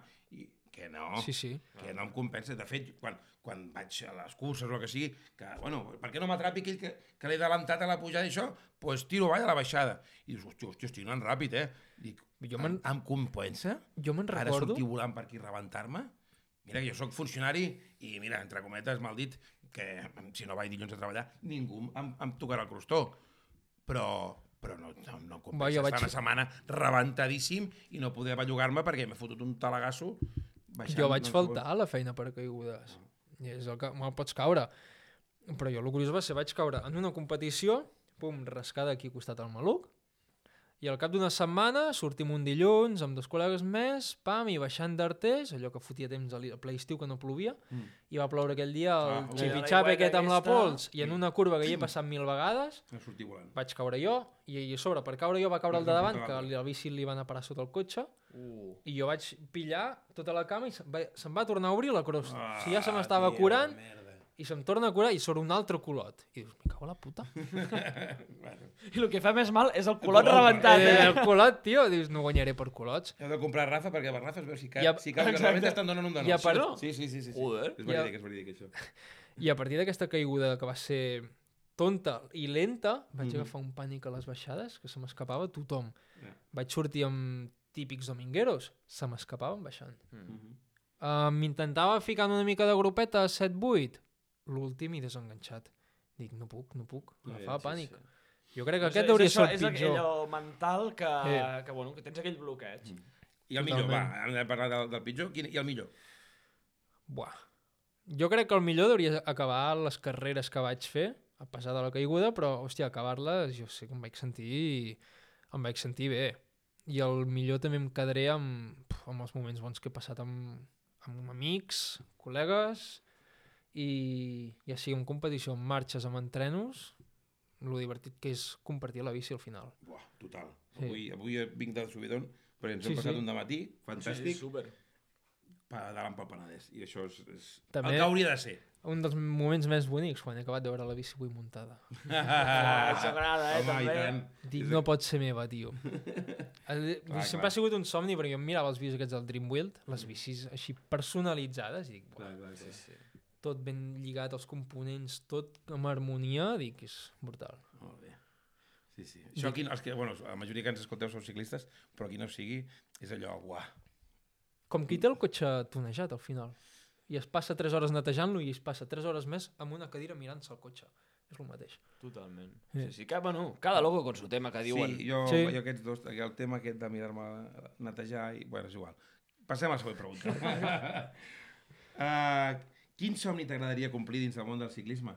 S2: Que no,
S3: Sí, sí.
S2: que no em compensa. De fet, quan, quan vaig a les curses o el que sigui, que, bueno, per què no m'atrapi aquell que, que l'he adelantat a la pujada i això? Doncs pues tiro avall a la baixada. I dius, hòstia, hòstia, estic anant ràpid, eh? Dic,
S3: Jo
S2: em, em compensa?
S3: Jo me'n
S2: Ara
S3: recordo...
S2: sortir volant per aquí i rebentar-me? Mira, que jo sóc funcionari i, mira, entre cometes, mal dit, que si no vaig dilluns a treballar, ningú em, em tocarà el crostó. Però, però no, no, no compensa
S3: Va,
S2: vaig- estar una setmana rebentadíssim i no poder bellugar-me perquè m'he fotut un talagasso baixant.
S3: Jo vaig faltar a la feina per caigudes. I és el que me'l pots caure. Però jo el curiós va ser, vaig caure en una competició, pum, rascada aquí costat al maluc, i al cap d'una setmana sortim un dilluns amb dos col·legues més, pam, i baixant d'Artés, allò que fotia temps al ple estiu que no plovia,
S2: Mm.
S3: i va ploure aquell dia el
S2: Ah, ui.
S3: xipi-xapi aquest amb la pols, i en una curva que hi he passat mil vegades,
S2: No
S3: vaig caure jo, i, i a sobre, per caure jo va caure el de davant, que el bici li va anar a parar sota el cotxe,
S1: Uh.
S3: i jo vaig pillar tota la cama i se'm va, se'm va tornar a obrir la crosta.
S2: Ah,
S3: o sigui, ja se m'estava curant
S2: merda.
S3: I se'm torna a curar i surt un altre culot. I dius, me cago la puta. [laughs]
S1: I el que fa més mal és el culot rebentat,
S3: eh,
S1: eh?
S3: el culot, tio, dius, no guanyaré per culots.
S2: Heu de comprar Rafa perquè per Rafa es veu si cal,
S3: a-
S2: si cal que rebentes te'n donen un de
S3: I a part-
S2: Sí, sí, sí. sí, sí.
S1: Joder.
S2: És
S3: I a-
S2: és verídic, això. [laughs]
S3: I a partir d'aquesta caiguda que va ser tonta i lenta, vaig
S2: Mhm.
S3: agafar un pànic a les baixades, que se m'escapava tothom.
S2: Ja.
S3: Vaig sortir amb típics domingueros, se m'escapaven baixant.
S2: Mhm.
S3: Uh, M'intentava ficar una mica de grupeta 7-8, l'últim i desenganxat. Dic, no puc, no puc,
S2: Ja,
S3: agafava
S2: sí,
S3: pànic.
S2: sí.
S3: Jo crec que
S1: És-
S3: aquest hauria
S1: això,
S3: ser
S1: És
S3: el pitjor.
S1: allò mental que,
S3: Eh.
S1: que, bueno, que tens aquell bloqueig.
S2: I el millor, va,
S3: Totalment.
S2: hem de parlar del, del pitjor quin, i el millor.
S3: Buah. Jo crec que el millor hauria acabar les carreres que vaig fer, a pesar de la caiguda, però, hòstia, acabar-les, jo sé que em vaig sentir... em vaig sentir bé. I el millor també em quedaré amb, amb els moments bons que he passat amb, amb amics, col·legues, i ja sigui en competició, en marxes, amb entrenos, lo divertit que és compartir la bici al final.
S2: Buah, total.
S3: Sí.
S2: Avui, avui vinc del subidon, perquè ens
S3: Sí,
S2: hem passat
S3: sí.
S2: un matí fantàstic, sí,
S1: super.
S2: pedalant pel Penedès. I això és, és
S3: També-
S2: el que hauria de ser.
S3: Un dels moments més bonics, quan he acabat de veure la bici avui muntada. [laughs]
S1: Ah, això agrada, eh,
S2: Home,
S1: també.
S2: tant.
S3: Dic, no pot ser meva, tio. [laughs] El,
S2: Clar,
S3: sempre
S2: clar.
S3: ha sigut un somni, perquè jo em mirava els vídeos aquests del Dreamworld, les bicis així personalitzades, i dic,
S2: Clar,
S3: buah,
S2: clar, clar. Sí,
S3: tot ben lligat, els components, tot amb harmonia, dic, és brutal.
S2: Molt bé. Sí, sí. Això aquí, els que, bueno, la majoria que ens escolteu són ciclistes, però aquí no sigui, és allò, uah.
S3: Com qui té el cotxe tunejat, al final. I es passa 3 hores netejant-lo i es passa 3 hores més amb una cadira mirant-se al cotxe. És el mateix.
S1: Totalment.
S3: Sí.
S1: Sí, sí, que, bueno, cada loco con su tema que diuen.
S2: Sí, jo,
S3: Sí.
S2: sí. jo aquests dos, el tema aquest de mirar-me netejar, i, bueno, és igual. Passem a la següent pregunta. uh, [laughs] [laughs] quin somni t'agradaria complir dins del món del ciclisme?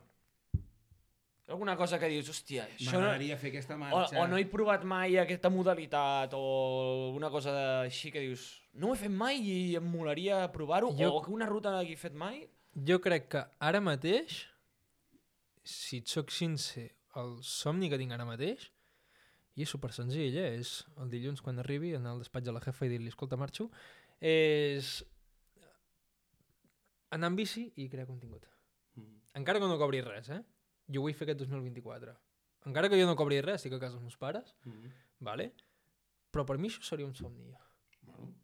S1: Alguna cosa que dius, hòstia, això no...
S2: M'agradaria fer aquesta
S1: O,
S2: marxa.
S1: o no he provat mai aquesta modalitat o alguna cosa així que dius no ho he fet mai i em molaria provar-ho
S3: Jo-
S1: o que una ruta no l'hagi fet mai
S3: Jo crec que ara mateix, si et soc sincer, el somni que tinc ara mateix, i és super senzill, eh? és el dilluns quan arribi anar al despatx de la jefa i dir-li, escolta, marxo, és anar amb bici i crear contingut.
S2: Mm.
S3: Encara que no cobri res, eh? Jo vull fer aquest 2024. Encara que jo no cobri res, estic a casa dels meus pares,
S2: Mm.
S3: vale? però per mi això seria un somni.
S2: Bueno,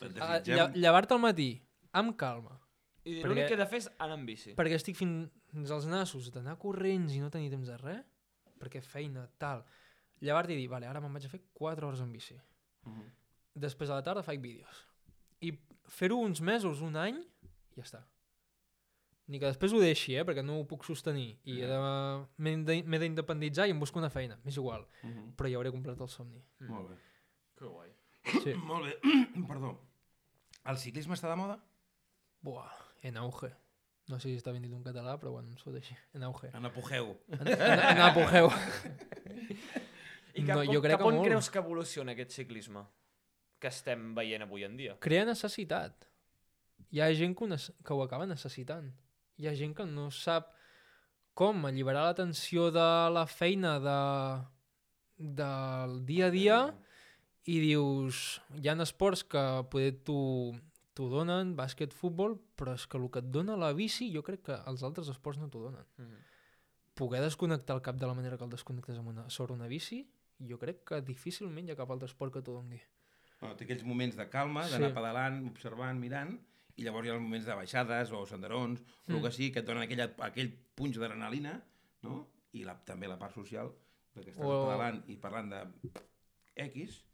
S2: et
S3: Ah,
S2: desitgem...
S3: lla- Llevar-te al matí, amb calma,
S1: i
S3: Perquè-
S1: l'únic que he de fer és anar amb bici
S3: perquè estic fins als nassos d'anar corrents i no tenir temps de res, perquè feina, tal. Llevar-te i dir, vale, ara me'n vaig a fer 4 hores en bici.
S2: Mhm.
S3: Després a la tarda faig vídeos. I fer-ho uns mesos, un any, i ja està. ni que després ho deixi, eh, perquè no ho puc sostenir, i de- m'he de- m'he d'independitzar i em busco una feina, m'és igual,
S2: Uh -huh.
S3: però ja hauré complet el somni.
S2: Molt bé.
S1: Que guai.
S3: Sí. [clears throat]
S2: Molt bé. [clears throat] Perdó. El ciclisme està de moda?
S3: Buah, en auge. No sé si està ben dit en català, però bueno, em surt així. En auge.
S2: En apogeu.
S3: En, en, en apogeu.
S1: I cap,
S3: No, jo crec
S1: cap
S3: que
S1: on
S3: molt.
S1: creus que evoluciona aquest ciclisme que estem veient avui en dia?
S3: Crea necessitat. Hi ha gent que ho, que ho acaba necessitant. Hi ha gent que no sap com alliberar l'atenció de la feina de, del dia a dia i dius, hi ha esports que poder t'ho t'ho donen, bàsquet, futbol, però és que el que et dona la bici jo crec que els altres esports no t'ho donen.
S1: Mm -hmm.
S3: Poder desconnectar el cap de la manera que el desconnectes amb una, sobre una bici, jo crec que difícilment hi ha cap altre esport que t'ho doni.
S2: Bueno, té aquells moments de calma, d'anar
S3: Sí.
S2: pedalant, observant, mirant, i llavors hi ha els moments de baixades o senderons, o el
S3: Mm.
S2: que sigui, que et donen aquella, aquell punx d'adrenalina, no? I la, també la part social, de que estàs
S3: O-
S2: pedalant i parlant de X,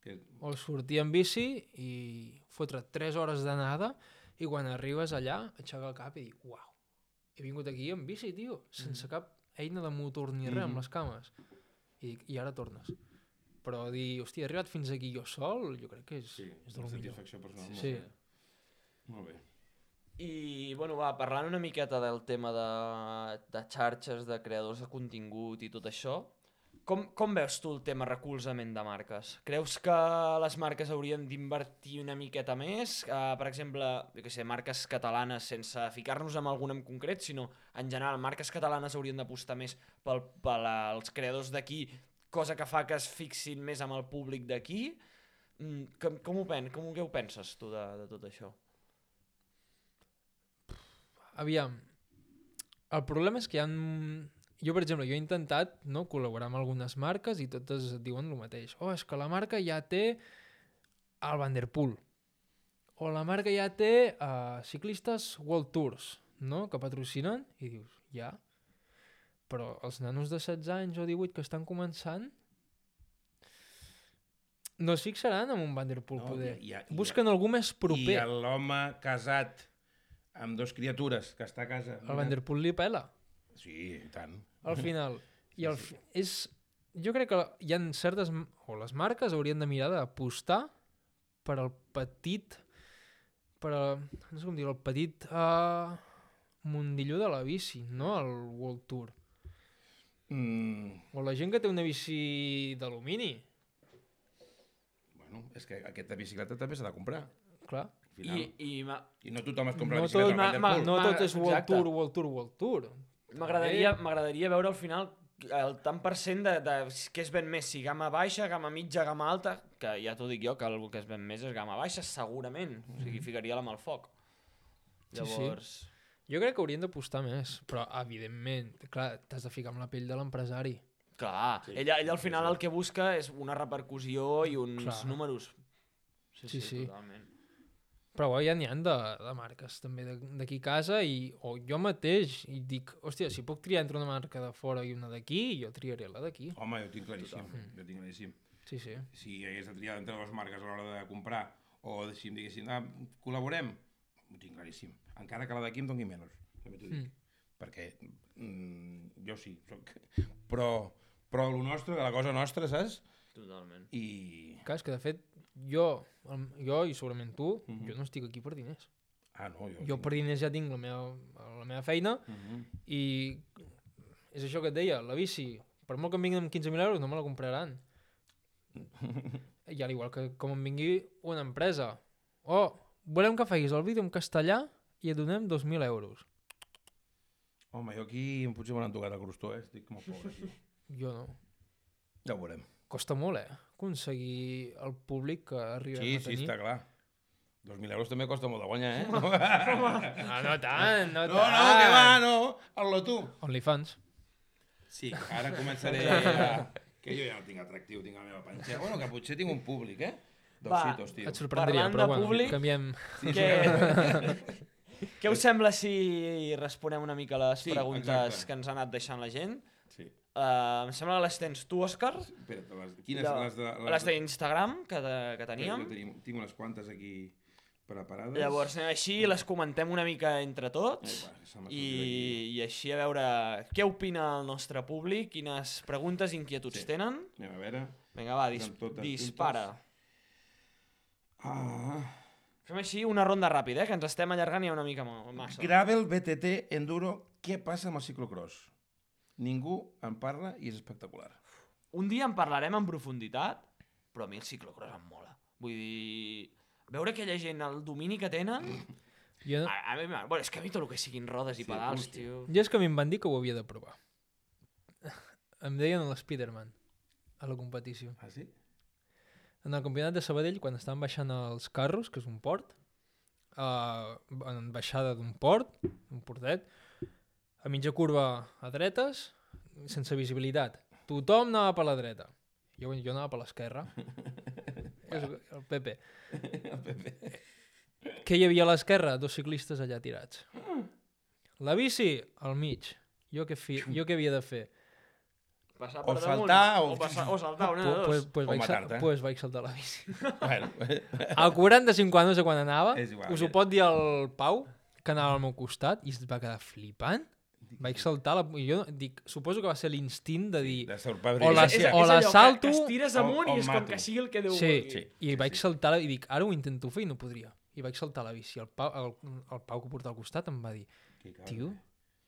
S2: que
S3: O sortir en bici i fotre 3 hores d'anada i quan arribes allà aixecar el cap i dir, uau, he vingut aquí en bici, tio, sense cap eina de motor ni res, amb
S2: Mhm.
S3: les cames. I, dic, I ara tornes. Però dir, hòstia, he arribat fins aquí jo sol, jo crec que és,
S2: sí,
S3: és de lo millor.
S2: satisfacció personal.
S3: Sí.
S2: Molt. Molt bé.
S1: I, bueno, va, parlant una miqueta del tema de, de xarxes, de creadors de contingut i tot això, com, com veus tu el tema recolzament de marques? Creus que les marques haurien d'invertir una miqueta més? Uh, per exemple, jo què sé, marques catalanes, sense ficar-nos amb alguna en concret, sinó en general, marques catalanes haurien d'apostar més pel, pel, els creadors d'aquí, cosa que fa que es fixin més amb el públic d'aquí. Mm, com, com, ho pen, com què ho penses tu de, de tot això?
S3: Aviam, el problema és que hi ha... Jo, per exemple, jo he intentat no, col·laborar amb algunes marques i totes et diuen el mateix. Oh, és que la marca ja té el Vanderpool. O la marca ja té uh, ciclistes World Tours, no?, que patrocinen. I dius, ja. Però els nanos de 16 anys o 18 que estan començant no es fixaran en un Vanderpool,
S2: No,
S3: poder.
S2: i- i- i-
S3: Busquen algú més proper.
S2: I l'home casat amb dos criatures que està a casa...
S3: El Vanderpool li pela.
S2: Sí, i tant.
S3: al final. [laughs] I el, fi- és, jo crec que hi ha certes, o les marques haurien de mirar d'apostar per al petit, per a, no sé com dir, el petit uh, mundillo de la bici, no el World Tour.
S2: Mm,
S3: O la gent que té una bici d'alumini,
S2: bueno, és que aquesta bicicleta també s'ha de comprar.
S3: clar.
S2: Al final.
S1: I,
S2: I,
S1: i ma-
S2: I no tothom es compra
S3: No
S2: la
S3: tot,
S2: bicicleta
S1: ma-
S2: al
S1: ma-
S2: Vanderpool.
S3: no
S1: Ma-
S3: tot és World
S1: exacte.
S3: Tour, World Tour, World Tour.
S1: M'agradaria m'agradaria veure al final el tant per cent de, de què es ven més, si gamma baixa, gamma mitja, gamma alta, que ja t'ho dic jo, que el que es ven més és gamma baixa, segurament. O sigui, ficaria la mà al foc.
S3: Sí, sí.
S1: Llavors...
S3: Jo crec que haurien d'apostar més, però evidentment, clar, t'has de ficar amb la pell de l'empresari.
S1: Clar, sí, ella, ella al final el que busca és una repercussió i uns
S3: Clar.
S1: números. Sí,
S3: Sí,
S1: sí,
S3: sí.
S1: totalment.
S3: Però bueno, ja n'hi ha de, de marques també de- d'aquí a casa i, o jo mateix i dic, hòstia, si puc triar entre una marca de fora i una d'aquí, jo triaré la d'aquí.
S2: Home, jo tinc claríssim. Jo ho tinc claríssim.
S3: Sí, sí.
S2: Si hagués de triar entre dues marques a l'hora de comprar o si em diguessin, ah, col·laborem, ho tinc claríssim. Encara que la d'aquí em doni menys, també t'ho dic.
S3: Mm.
S2: Perquè mm, jo sí, soc... però, però el nostre, la cosa nostra, saps?
S1: Totalment.
S2: I...
S3: Clar, és que de fet, jo, jo i segurament tu,
S2: Mhm.
S3: jo no estic aquí per diners.
S2: Ah, no, jo...
S3: Jo per diners ja tinc la meva, la meva feina
S2: Uh -huh.
S3: i és això que et deia, la bici, per molt que em vinguin amb 15.000 euros no me la compraran. [laughs] I al igual que com em vingui una empresa. Oh, volem que facis el vídeo en castellà i et donem 2.000 euros.
S2: Home, jo aquí potser me n'han tocat el crostó, eh? Estic molt pobre aquí.
S3: Jo no.
S2: Ja ho veurem.
S3: Costa molt, eh? Aconseguir el públic que arribem
S2: Sí,
S3: a
S2: sí,
S3: tenir.
S2: està clar. 2.000 euros també costa molt de guanyar, eh? [laughs]
S3: No, no tant, no
S2: No,
S3: tant.
S2: no, que va, no. El tu.
S3: OnlyFans.
S2: Sí, ara començaré a... Que jo ja no tinc atractiu, tinc la meva panxa. Bueno, que potser tinc un públic, eh? Dos
S1: Va.
S2: citos, tio.
S3: Et sorprendria,
S1: Parlant
S3: però bueno,
S1: públic-
S3: canviem...
S1: Què... [laughs] Què us sembla si responem una mica les
S2: Sí,
S1: preguntes
S2: exacte.
S1: que ens ha anat deixant la gent? Uh, em sembla que les tens tu, Òscar.
S2: Espera't, les, quines?
S1: De-
S2: les de...
S1: Les d'Instagram que, de, que teníem.
S2: Tenim, tinc unes quantes aquí preparades.
S1: Llavors anem així, les comentem una mica entre tots
S2: Ai, va,
S1: i, i així a veure què opina el nostre públic, quines preguntes i inquietuds
S2: Sí.
S1: tenen.
S2: Anem a veure.
S1: Vinga, va, dis dispara.
S2: Ah.
S1: Fem així una ronda ràpida, eh, que ens estem allargant ja una mica ma- massa.
S2: Gravel, BTT, Enduro, què passa amb el ciclocross? Ningú en parla i és espectacular.
S1: Un dia en parlarem en profunditat, però a mi el ciclocross em mola. Vull dir, veure aquella gent, el domini que tenen...
S3: Jo,
S1: A, a mi, bueno, és que a mi tot el que siguin rodes i
S2: Sí,
S1: pedals,
S2: hòstia.
S1: tio...
S3: jo és que a mi em van dir que ho havia de provar. [laughs] Em deien l'Spiderman a la competició.
S2: Ah, sí?
S3: En el campionat de Sabadell, quan estaven baixant els carros, que és un port, uh, en baixada d'un port, un portet, a mitja curva a dretes, sense visibilitat. Tothom anava per la dreta. Jo, jo anava per l'esquerra. [laughs] El PP.
S2: El PP. [laughs]
S3: Què hi havia a l'esquerra? Dos ciclistes allà tirats. La bici, al mig. Jo què, fi... jo què havia de fer?
S1: Passar
S2: O
S1: per
S2: saltar,
S1: damunt,
S2: o-
S1: o, passar, o saltar, una de dos.
S3: pues, pues,
S2: O
S3: vaig, sal...
S2: matar-te.
S3: pues vaig saltar la bici. [laughs]
S2: bueno,
S3: A 45 anys de quan anava,
S2: igual,
S3: us ho pot dir el Pau, que anava al meu costat, i es va quedar flipant. Vaig saltar, la... i jo dic, suposo que va ser l'instint de dir...
S2: de sorprendre.
S3: O la-
S1: és, és,
S3: o la
S1: que-
S3: salto,
S1: que, es tires
S2: o-
S1: amunt
S2: o
S1: i és com
S2: mato.
S1: que sigui el que Déu
S3: Sí,
S1: vulgui.
S2: Sí.
S3: i vaig
S2: sí.
S3: saltar i dic, ara ho intento fer i no podria. I vaig saltar la bici. El Pau, el, el Pau que porta al costat em va dir,
S2: Que
S3: tio,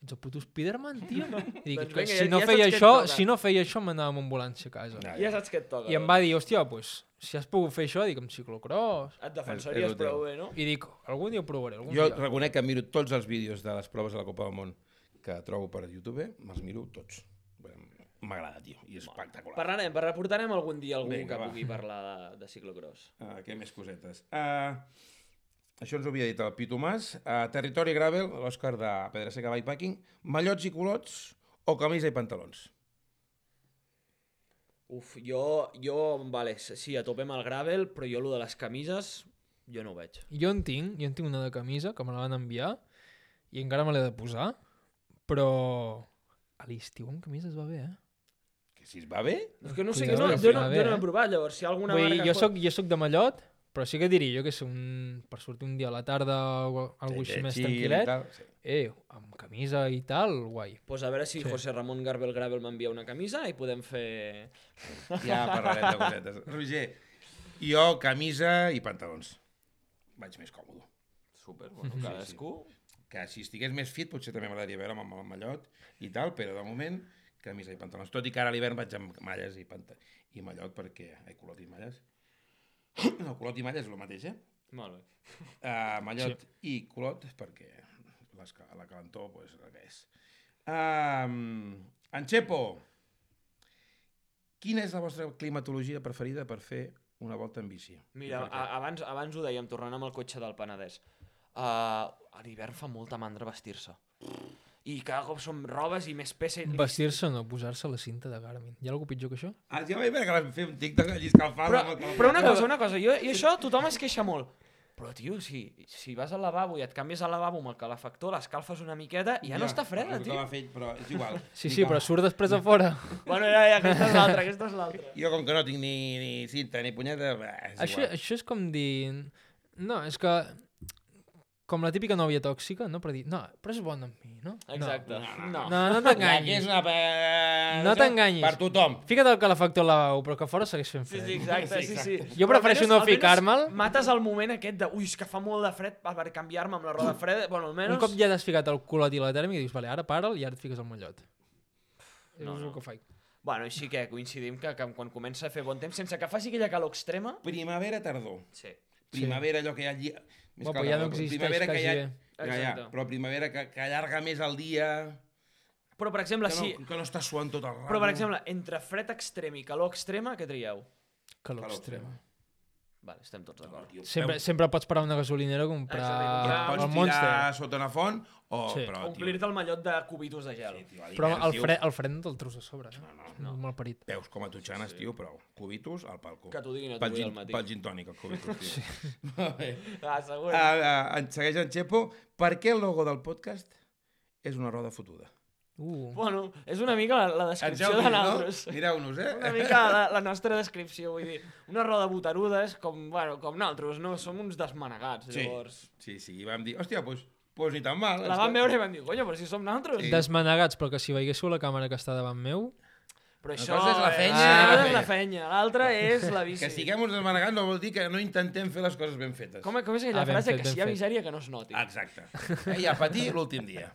S3: ets el puto Spiderman, tio? [laughs] I dic,
S1: Doncs
S3: que
S1: vinga,
S3: si
S1: ja-
S3: no
S1: ja
S3: feia això, si no feia això m'anava amb ambulància a casa.
S2: Ja,
S1: Ja saps què et toca.
S3: I em va dir, hòstia, pues, si has pogut fer això, dic, amb ciclocross.
S1: Et defensaries prou bé, no?
S3: I dic, algun dia ho provaré, algun
S2: Jo
S3: dia.
S2: reconec que miro tots els vídeos de les proves de la Copa del Món que trobo per YouTube, me'ls miro tots. M'agrada, tio, i és espectacular.
S1: Parlarem, per- portarem algun dia algú
S2: Vinga,
S1: que
S2: va.
S1: pugui parlar de, de ciclocross.
S2: Uh, què més cosetes? Uh, això ens ho havia dit el Pitu Mas. Uh, territori Gravel, l'Òscar de Pedra-seca Bikepacking, mallots i culots o camisa i pantalons?
S1: Uf, jo, jo, vale, sí, a tope amb el gravel, però jo lo de les camises, jo no ho veig.
S3: Jo en tinc, jo en tinc una de camisa que me la van enviar i encara me l'he de posar, però a l'estiu amb camises va bé, eh?
S2: Que si es va bé?
S1: És que no sé, no, jo
S3: sí.
S1: no,
S3: A
S1: jo
S3: veure,
S1: no
S3: eh?
S1: he provat, llavors, si alguna
S3: Vull
S1: marca...
S3: jo soc, jo soc de Mallot, però sí que diria jo que és un, per sortir un dia a la tarda o alguna cosa així més tranquil·let,
S2: tal, Sí.
S3: eh, amb camisa i tal, guai.
S1: Pues a veure si
S3: Sí.
S1: José Ramon Garbel Gravel m'envia una camisa i podem fer...
S2: Ja parlarem de cosetes. [laughs] Roger, jo camisa i pantalons. Vaig més còmode.
S1: Super, bueno,
S3: Mhm.
S1: cadascú...
S2: Que si estigués més fit potser també m'agradaria veure amb el mallot i tal, però de moment camisa i pantalons. Tot i que ara a l'hivern vaig amb malles i, panta i mallot perquè... Ai, culot i malles. No, culot i malles és el mateix, eh?
S1: Molt bé.
S2: Uh, mallot sí. i culot perquè les, la calentor pues, és el que és. Um, Anxepo, quina és la vostra climatologia preferida per fer una volta en bici?
S1: Mira, abans, abans ho dèiem, tornant amb el cotxe del Penedès. Uh, a l'hivern fa molta mandra vestir-se. I cada cop som robes i més peça. I...
S3: Vestir-se no, posar-se la cinta de Garmin. Hi ha alguna pitjor que això?
S2: Ah, ja vaig veure que vam fer un TikTok allí escalfant.
S1: Però,
S2: amb el-
S1: però una cosa, una cosa, jo, i això tothom es queixa molt. Però, tio, si, si vas al lavabo i et canvies al lavabo amb el calefactor, l'escalfes una miqueta i ja, no està freda, tio.
S2: m'ha fet, però és igual. [laughs]
S3: Sí, sí, però surt després a fora. [laughs]
S1: Bueno, ja, ja, aquesta és l'altra, aquesta és l'altra.
S2: Jo, com que no tinc ni, ni cinta ni punyeta, bah, és
S3: Això,
S2: igual.
S3: això és com dir... No, és que... Com la típica nòvia tòxica, no? Per dir, no, però és bona amb mi, no?
S1: Exacte.
S2: no,
S1: No.
S3: No, no
S2: Aquí és
S3: t'enganyis.
S2: una...
S3: No t'enganyis.
S2: Per tothom.
S3: Fica't el calefactor al lavabo, però que fora segueix fent
S1: Sí,
S3: fred.
S1: sí, exacte, sí, sí.
S3: Jo
S1: Però
S3: prefereixo
S1: almenys-
S3: no ficar-me'l.
S1: Mates el moment aquest de, ui, és que fa molt de fred per canviar-me amb la roda freda. Bueno, almenys...
S3: Un cop ja t'has ficat el culot i la tèrmica i dius, vale, ara para'l i ara et fiques el mallot.
S1: No,
S3: és
S1: no.
S3: el que faig.
S1: Bueno, així que coincidim que, que quan comença a fer bon temps, sense que faci aquella calor extrema...
S2: Primavera, tardor.
S1: Sí.
S2: Primavera, allò que hi ha... Més
S3: Bueno,
S2: que
S3: però ja no existeix
S2: primavera que
S3: quasi
S2: ha...
S3: bé.
S2: Ja, ja,
S1: Exacte.
S2: però primavera que, que allarga més el dia...
S1: Però, per exemple,
S2: Que no,
S1: sí...
S2: que no està suant tot el rato.
S1: Però, per exemple, entre fred extrem i calor extrema, què trieu?
S3: Calor
S2: Calor
S3: extrema.
S1: Vale, estem tots d'acord.
S3: Sempre, sempre pots parar a una gasolinera a comprar
S1: Exacte,
S2: Et
S1: comprar
S2: pots
S3: el
S2: tirar
S3: Monster.
S2: sota una font o...
S3: Sí.
S2: Però, tio,
S1: Omplir-te el mallot de cubitos de gel.
S2: Sí, tio, a
S3: Però el fred, el fred no te'l treus a sobre. Eh?
S2: No, no,
S3: no. Mal parit.
S2: Veus com a tutxanes, tio, però cubitus al palco.
S1: Que t'ho diguin a tu
S2: pel
S1: al matí.
S2: pel gin tònic, el cubitus, tio. Bé.
S1: Ah, següent.
S2: Uh, uh, en segueix en Xepo. Per què el logo del podcast és una roda fotuda?
S3: Uh,
S1: Bueno, és una mica la, la descripció
S2: heu
S1: de nosaltres.
S2: no? Mireu-nos, eh?
S1: Una mica la, la nostra descripció, vull dir, una roda de botarudes com, bueno, com nosaltres, no? Som uns desmanegats,
S2: Sí,
S1: llavors...
S2: sí, sí, i vam dir, hòstia, doncs pues ni tan mal.
S1: La vam veure i vam dir, coño, però si som nosaltres.
S2: Sí.
S3: desmanegats, però que si veiéssiu la càmera que està davant meu...
S1: Però això
S2: és la fenya
S1: una
S2: i la
S1: és
S2: fenya.
S1: fenya, l'altra és la bici.
S2: Que siguem uns desmanegats no vol dir que no intentem fer les coses ben fetes.
S1: Com, com és aquella
S3: Ah,
S1: frase
S3: fet,
S1: que si hi ha misèria que no es noti?
S2: Exacte. Eh, I a patir l'últim dia.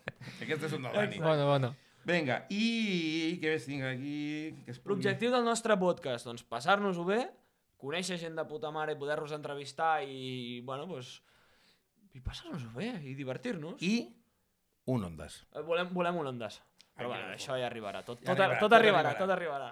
S2: Aquestes són del Dani.
S3: Bueno, bueno.
S2: Vinga, i què més tinc aquí? Que es pugui-
S1: L'objectiu del nostre podcast, doncs, passar-nos-ho bé, conèixer gent de puta mare i poder-los entrevistar i, bueno, doncs, i passar-nos-ho bé i divertir-nos.
S2: I un ondes.
S1: Eh, Volem, volem un ondes. Però bueno,
S2: no.
S1: això ja arribarà. Tot,
S2: Ja
S1: tot,
S2: arribarà,
S1: tot,
S2: tot
S1: arribarà,
S2: arribarà.
S1: tot arribarà.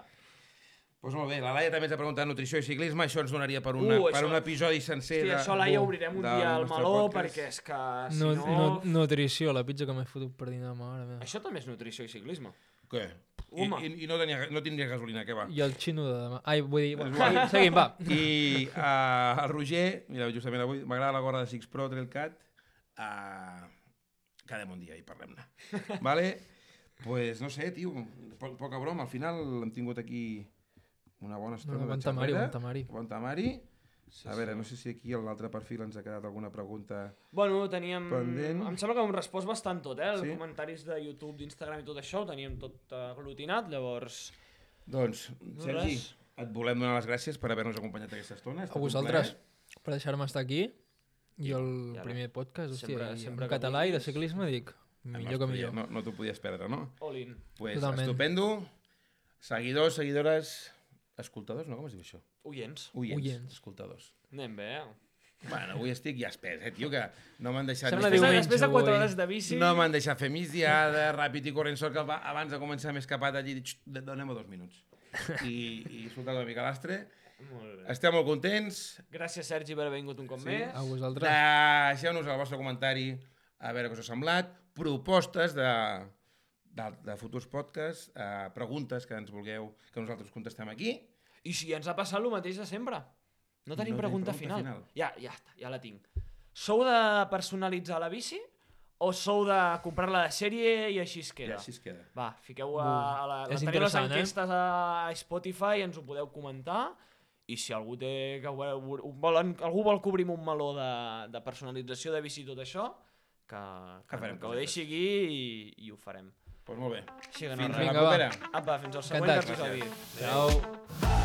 S2: Doncs pues molt bé, la Laia també ens ha preguntat nutrició i ciclisme, això ens donaria per, una,
S1: Uh,
S2: per
S1: això-
S2: un episodi sencer.
S1: Sí,
S2: de,
S1: això, Laia, obrirem un dia al meló
S2: podcast.
S1: perquè és que, si
S3: No,
S1: no...
S3: no, nutrició, la pizza que m'he fotut per dinar, mare meva.
S1: Això també és nutrició i ciclisme.
S2: Què? I,
S1: Home.
S2: i, i no, tenia, no tindria gasolina, què va?
S3: I el xino de demà. Ai, vull dir... Bueno,
S2: igual.
S3: seguim, va.
S2: I uh, el Roger, mira, justament avui, m'agrada la gorra de Six Pro Trailcat, uh, quedem un dia i parlem-ne. vale? Pues no sé, tio, po poca broma, al final hem tingut aquí una bona estona
S3: No,
S2: de
S3: bon tamari,
S2: xerrera.
S3: bon tamari.
S2: Bon tamari. A veure, no sé si aquí a l'altre perfil ens ha quedat alguna pregunta.
S1: Bueno, teníem...
S2: Pendent.
S1: Em sembla que hem respost bastant tot, eh? Els
S2: Sí.
S1: comentaris de YouTube, d'Instagram i tot això, ho teníem tot eh, aglutinat, llavors...
S2: Doncs, Sergi,
S1: res.
S2: et volem donar les gràcies per haver-nos acompanyat aquesta estona.
S3: A vosaltres,
S2: plaer.
S3: per deixar-me estar aquí. I el
S1: I ara?
S3: primer podcast, hòstia,
S1: Sempre- sempre
S3: en català i de ciclisme, dic,
S2: No
S3: millor que millor.
S2: No, no t'ho podies perdre, no?
S1: All in.
S2: Pues
S3: Totalment.
S2: estupendo. Seguidors, seguidores, escoltadors, no? Com es diu això?
S1: Oients.
S2: Oients.
S3: Oients.
S2: Escoltadors.
S1: Anem bé, eh?
S2: Bueno, avui estic ja espès, eh, tio, que no m'han deixat...
S3: Sembla
S2: ni
S1: Després, de,
S3: diumenge,
S1: després de 4
S3: avui.
S1: hores de bici...
S2: No m'han deixat fer migdiada, ràpid i corrent, sort que va- abans de començar m'he escapat allí i dic, "Xt, donem-me dos minuts. I, i soltat una mica l'astre.
S1: Molt bé.
S2: Estem molt contents.
S1: Gràcies, Sergi, per haver vingut un cop
S2: Sí.
S1: més.
S3: A vosaltres.
S2: Deixeu-nos el vostre comentari a veure què us ha semblat, propostes de, de, de futurs podcasts, eh, preguntes que ens vulgueu que nosaltres contestem aquí.
S1: I si ens ha passat el mateix de sempre. No tenim
S2: No tenim
S1: pregunta,
S2: pregunta
S1: final.
S2: final.
S1: Ja, ja està, ja la tinc. Sou de personalitzar la bici o sou de comprar-la de sèrie i així es
S2: I
S1: queda?
S2: així es queda.
S1: Va, fiqueu a, a la,
S3: és
S1: tenim les
S3: eh?
S1: enquestes a Spotify, ens ho podeu comentar i si algú té que vol, volen, algú vol cobrir un meló de, de personalització de bici i tot això, que, que,
S2: Que
S1: que ho deixi aquí i, i ho farem.
S2: Doncs molt bé.
S1: Així que no
S2: Fins
S1: res.
S2: a la
S3: Vinga, va.
S2: propera.
S1: Apa, fins al següent
S3: Encantats.
S1: episodi.
S3: Ciao.